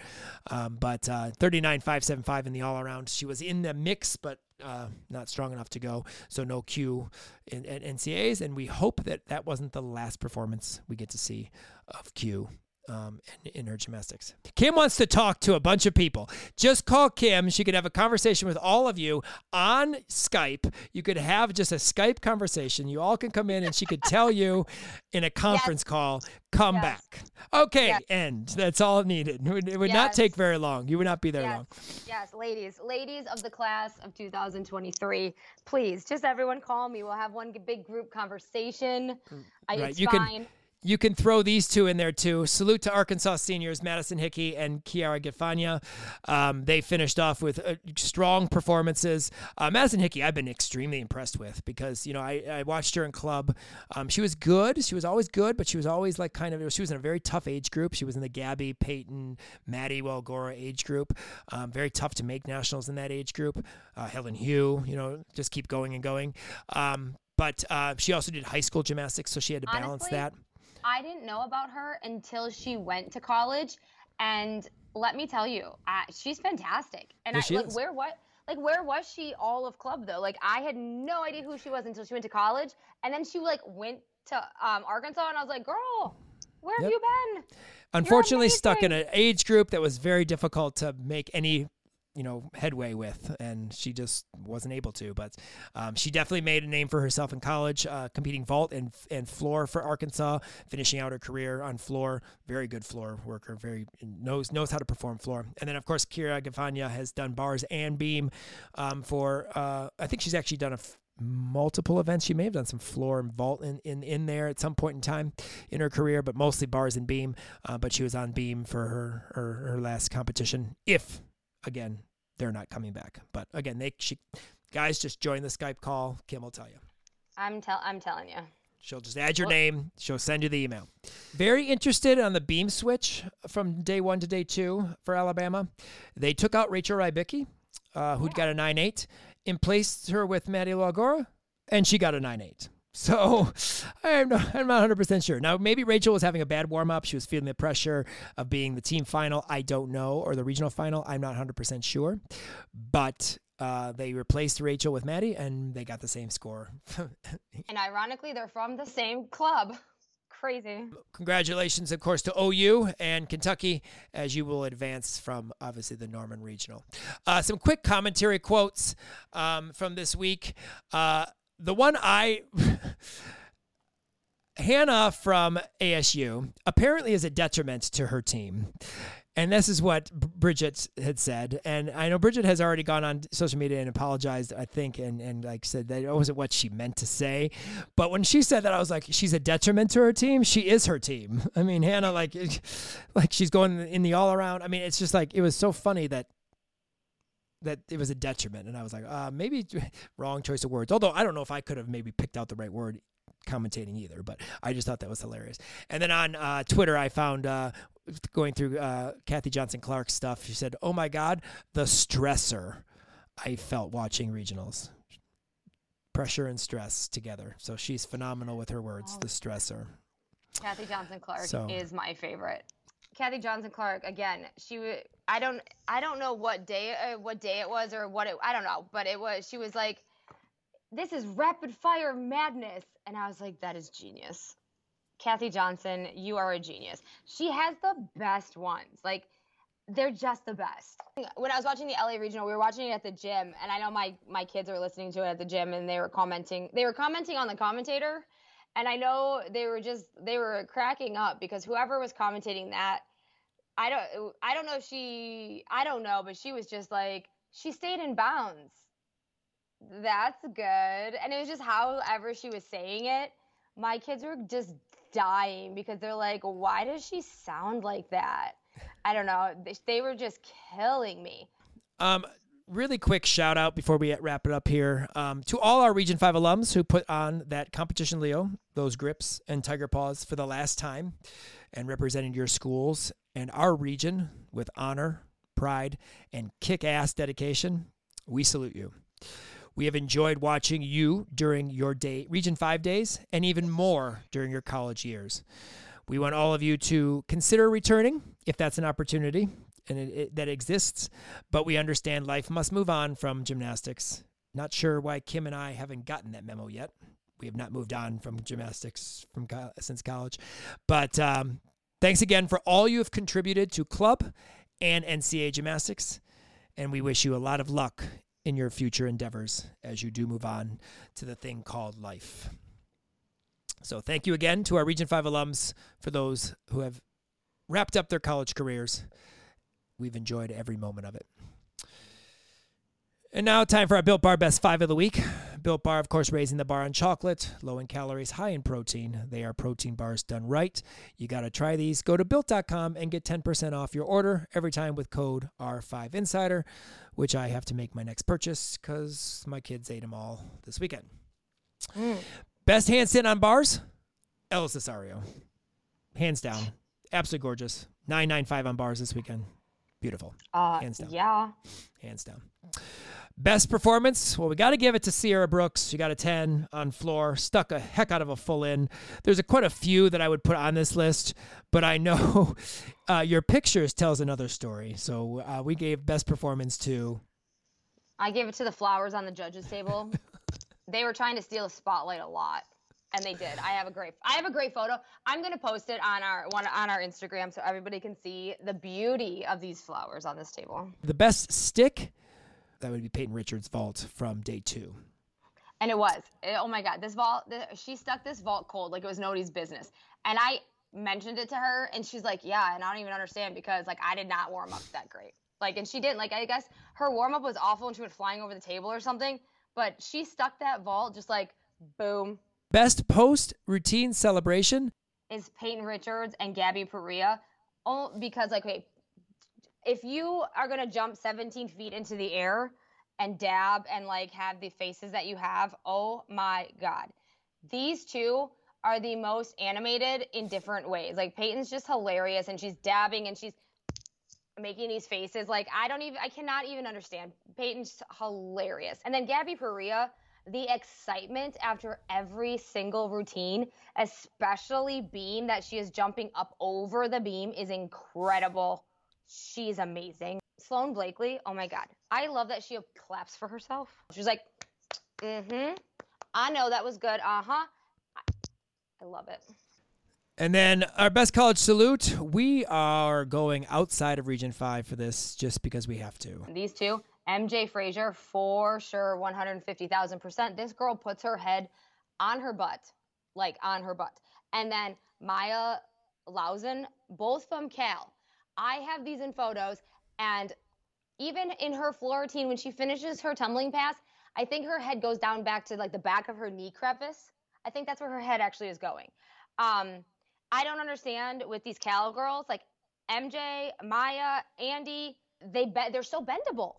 Um, but uh, 39575 in the all around. She was in the mix, but uh, not strong enough to go. So no Q in, in NCAAs. And we hope that that wasn't the last performance we get to see of Q um, in, in her gymnastics. Kim wants to talk to a bunch of people. Just call Kim. She could have a conversation with all of you on Skype. You could have just a Skype conversation. You all can come in and she could tell you in a conference yes. call, come yes. back. Okay, yes. end. That's all needed. It would, it would not take very long. You would not be there long. Yes, ladies, ladies of the class of 2023, please, just everyone call me. We'll have one big group conversation. Right. It's you fine. Can, you can throw these two in there too. Salute to Arkansas seniors Madison Hickey and Kiara Gifania. Um, they finished off with uh, strong performances. Uh, Madison Hickey, I've been extremely impressed with because you know I, I watched her in club. Um, she was good. She was always good, but she was always like kind of she was in a very tough age group. She was in the Gabby Peyton Maddie Walgora age group. Um, very tough to make nationals in that age group. Uh, Helen Hu, you know, just keep going and going. Um, but uh, she also did high school gymnastics, so she had to balance Honestly, that. I didn't know about her until she went to college, and let me tell you, uh, she's fantastic. And yeah, I like is. where what like where was she all of club though? Like I had no idea who she was until she went to college, and then she like went to um, Arkansas, and I was like, girl, where yep. have you been? Unfortunately, stuck in an age group that was very difficult to make any you know headway with and she just wasn't able to but um, she definitely made a name for herself in college uh, competing vault and and floor for arkansas finishing out her career on floor very good floor worker very knows knows how to perform floor and then of course kira gavanya has done bars and beam um, for uh, i think she's actually done a f- multiple events. She may have done some floor and vault in, in, in there at some point in time in her career, but mostly bars and beam. Uh, but she was on beam for her, her, her last competition, if again, they're not coming back. But again, they she, guys just join the Skype call. Kim will tell you. I'm tell I'm telling you. She'll just add your name. She'll send you the email. Very interested on the beam switch from day one to day two for Alabama. They took out Rachel Rybicki, uh, who'd got a nine eight, and placed her with Maddie Lagora, and she got a nine eight. So I'm not, I'm not 100% sure. Now, maybe Rachel was having a bad warm up. She was feeling the pressure of being the team final. I don't know. Or the regional final. I'm not 100% sure. But uh, they replaced Rachel with Maddie and they got the same score. and ironically, they're from the same club. Crazy. Congratulations, of course, to OU and Kentucky as you will advance from obviously the Norman Regional. Uh, some quick commentary quotes um, from this week. Uh, the one I. Hannah from ASU apparently is a detriment to her team. And this is what Bridget had said. And I know Bridget has already gone on social media and apologized, I think, and, and like said that it wasn't what she meant to say. But when she said that, I was like, she's a detriment to her team. She is her team. I mean, Hannah, like, like she's going in the all around. I mean, it's just like, it was so funny that that it was a detriment. And I was like, uh, maybe wrong choice of words. Although I don't know if I could have maybe picked out the right word commentating either, but I just thought that was hilarious. And then on uh, Twitter, I found uh, going through uh, Kathy Johnson Clarke stuff. She said, "Oh my God, the stressor I felt watching regionals." Pressure and stress together. So she's phenomenal with her words. Oh. The stressor. Kathy Johnson Clarke so. is my favorite. Kathy Johnson Clarke again. She I don't I don't know what day uh, what day it was or what it I don't know, but it was she was like this is rapid fire madness and I was like that is genius. Kathy Johnson, you are a genius. She has the best ones. Like they're just the best. When I was watching the LA Regional, we were watching it at the gym, and I know my my kids were listening to it at the gym, and they were commenting. They were commenting on the commentator, and I know they were just they were cracking up because whoever was commentating that, I don't I don't know if she I don't know, but she was just like she stayed in bounds. That's good. And it was just however she was saying it. My kids were just dying because they're like, why does she sound like that? I don't know. They were just killing me. Um, really quick shout out before we wrap it up here um, to all our Region 5 alums who put on that competition, Leo, those grips and tiger paws for the last time and represented your schools and our region with honor, pride, and kick ass dedication. We salute you. We have enjoyed watching you during your day, Region 5 days, and even more during your college years. We want all of you to consider returning if that's an opportunity and it, it, that exists, but we understand life must move on from gymnastics. Not sure why Kim and I haven't gotten that memo yet. We have not moved on from gymnastics from since college, but um, thanks again for all you have contributed to club and NCAA gymnastics, and we wish you a lot of luck in your future endeavors as you do move on to the thing called life. So, thank you again to our Region 5 alums for those who have wrapped up their college careers. We've enjoyed every moment of it. And now, time for our Built Bar Best Five of the Week. Built Bar, of course, raising the bar on chocolate, low in calories, high in protein. They are protein bars done right. You got to try these. Go to built.com and get 10% off your order every time with code R5Insider, which I have to make my next purchase because my kids ate them all this weekend. Mm. Best handstand on bars, Ella Cesario. Hands down. Absolutely gorgeous. 995 on bars this weekend. Beautiful. Uh, Hands down. Yeah. Hands down. Best performance? Well, we got to give it to Sierra Brooks. She got a 10 on floor, stuck a heck out of a full in. There's a, quite a few that I would put on this list, but I know uh, your pictures tells another story. So uh, we gave best performance to. I gave it to the flowers on the judges table. they were trying to steal a spotlight a lot and they did. I have a great I have a great photo. I'm going to post it on our one on our Instagram so everybody can see the beauty of these flowers on this table. The best stick that would be Payton Richards' vault from day 2. And it was. It, oh my god, this vault she stuck this vault cold like it was nobody's business. And I mentioned it to her and she's like, "Yeah, and I don't even understand because like I did not warm up that great." Like and she didn't. Like I guess her warm up was awful and she went flying over the table or something, but she stuck that vault just like boom, Best post routine celebration is Payton Richards and Gabby Perea. Oh, because like, okay, if you are gonna jump 17 feet into the air and dab and like have the faces that you have, oh my god, these two are the most animated in different ways. Like Payton's just hilarious and she's dabbing and she's making these faces. Like I don't even I cannot even understand. Payton's hilarious. And then Gabby Perea the excitement after every single routine, especially beam that she is jumping up over the beam, is incredible. She's amazing. Sloane Blakely, oh my God. I love that she claps for herself. She's like, mm hmm. I know that was good. Uh huh. I love it. And then our best college salute. We are going outside of Region 5 for this just because we have to. These two, MJ Frazier for sure 150,000%. This girl puts her head on her butt, like on her butt. And then Mya Lauzon, both from Cal. I have these in photos and even in her floor routine when she finishes her tumbling pass, I think her head goes down back to like the back of her knee crevice. I think that's where her head actually is going. Um, I don't understand with these Cal girls like MJ, Maya, Andi, they be- they're so bendable.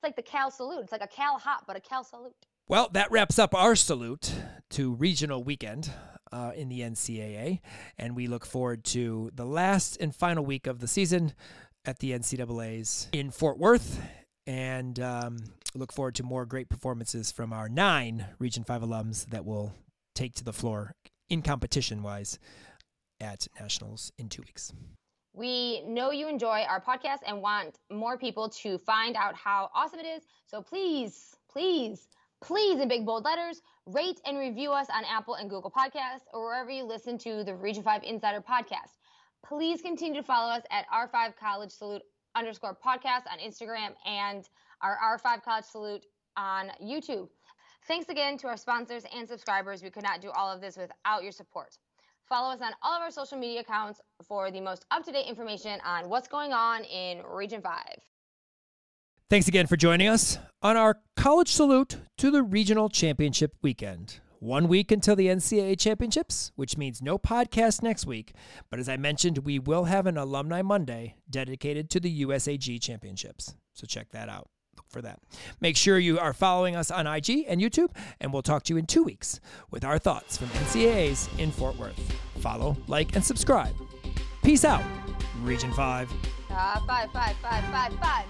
It's like the Cal salute. It's like a Cal hop, but a Cal salute. Well, that wraps up our salute to regional weekend uh, in the NCAA, and we look forward to the last and final week of the season at the NCAA's in Fort Worth, and um, look forward to more great performances from our nine Region Five alums that will take to the floor in competition wise at nationals in two weeks. We know you enjoy our podcast and want more people to find out how awesome it is. So please, please, please, in big bold letters, rate and review us on Apple and Google Podcasts or wherever you listen to the Region 5 Insider podcast. Please continue to follow us at R5 College Salute underscore podcast on Instagram and our R5 College Salute on YouTube. Thanks again to our sponsors and subscribers. We could not do all of this without your support. Follow us on all of our social media accounts for the most up to date information on what's going on in Region 5. Thanks again for joining us on our college salute to the regional championship weekend. One week until the NCAA championships, which means no podcast next week. But as I mentioned, we will have an Alumni Monday dedicated to the USAG championships. So check that out. For that. Make sure you are following us on IG and YouTube, and we'll talk to you in two weeks with our thoughts from NCAAs in Fort Worth. Follow, like, and subscribe. Peace out, Region 5. Uh, five, five, five, five, five.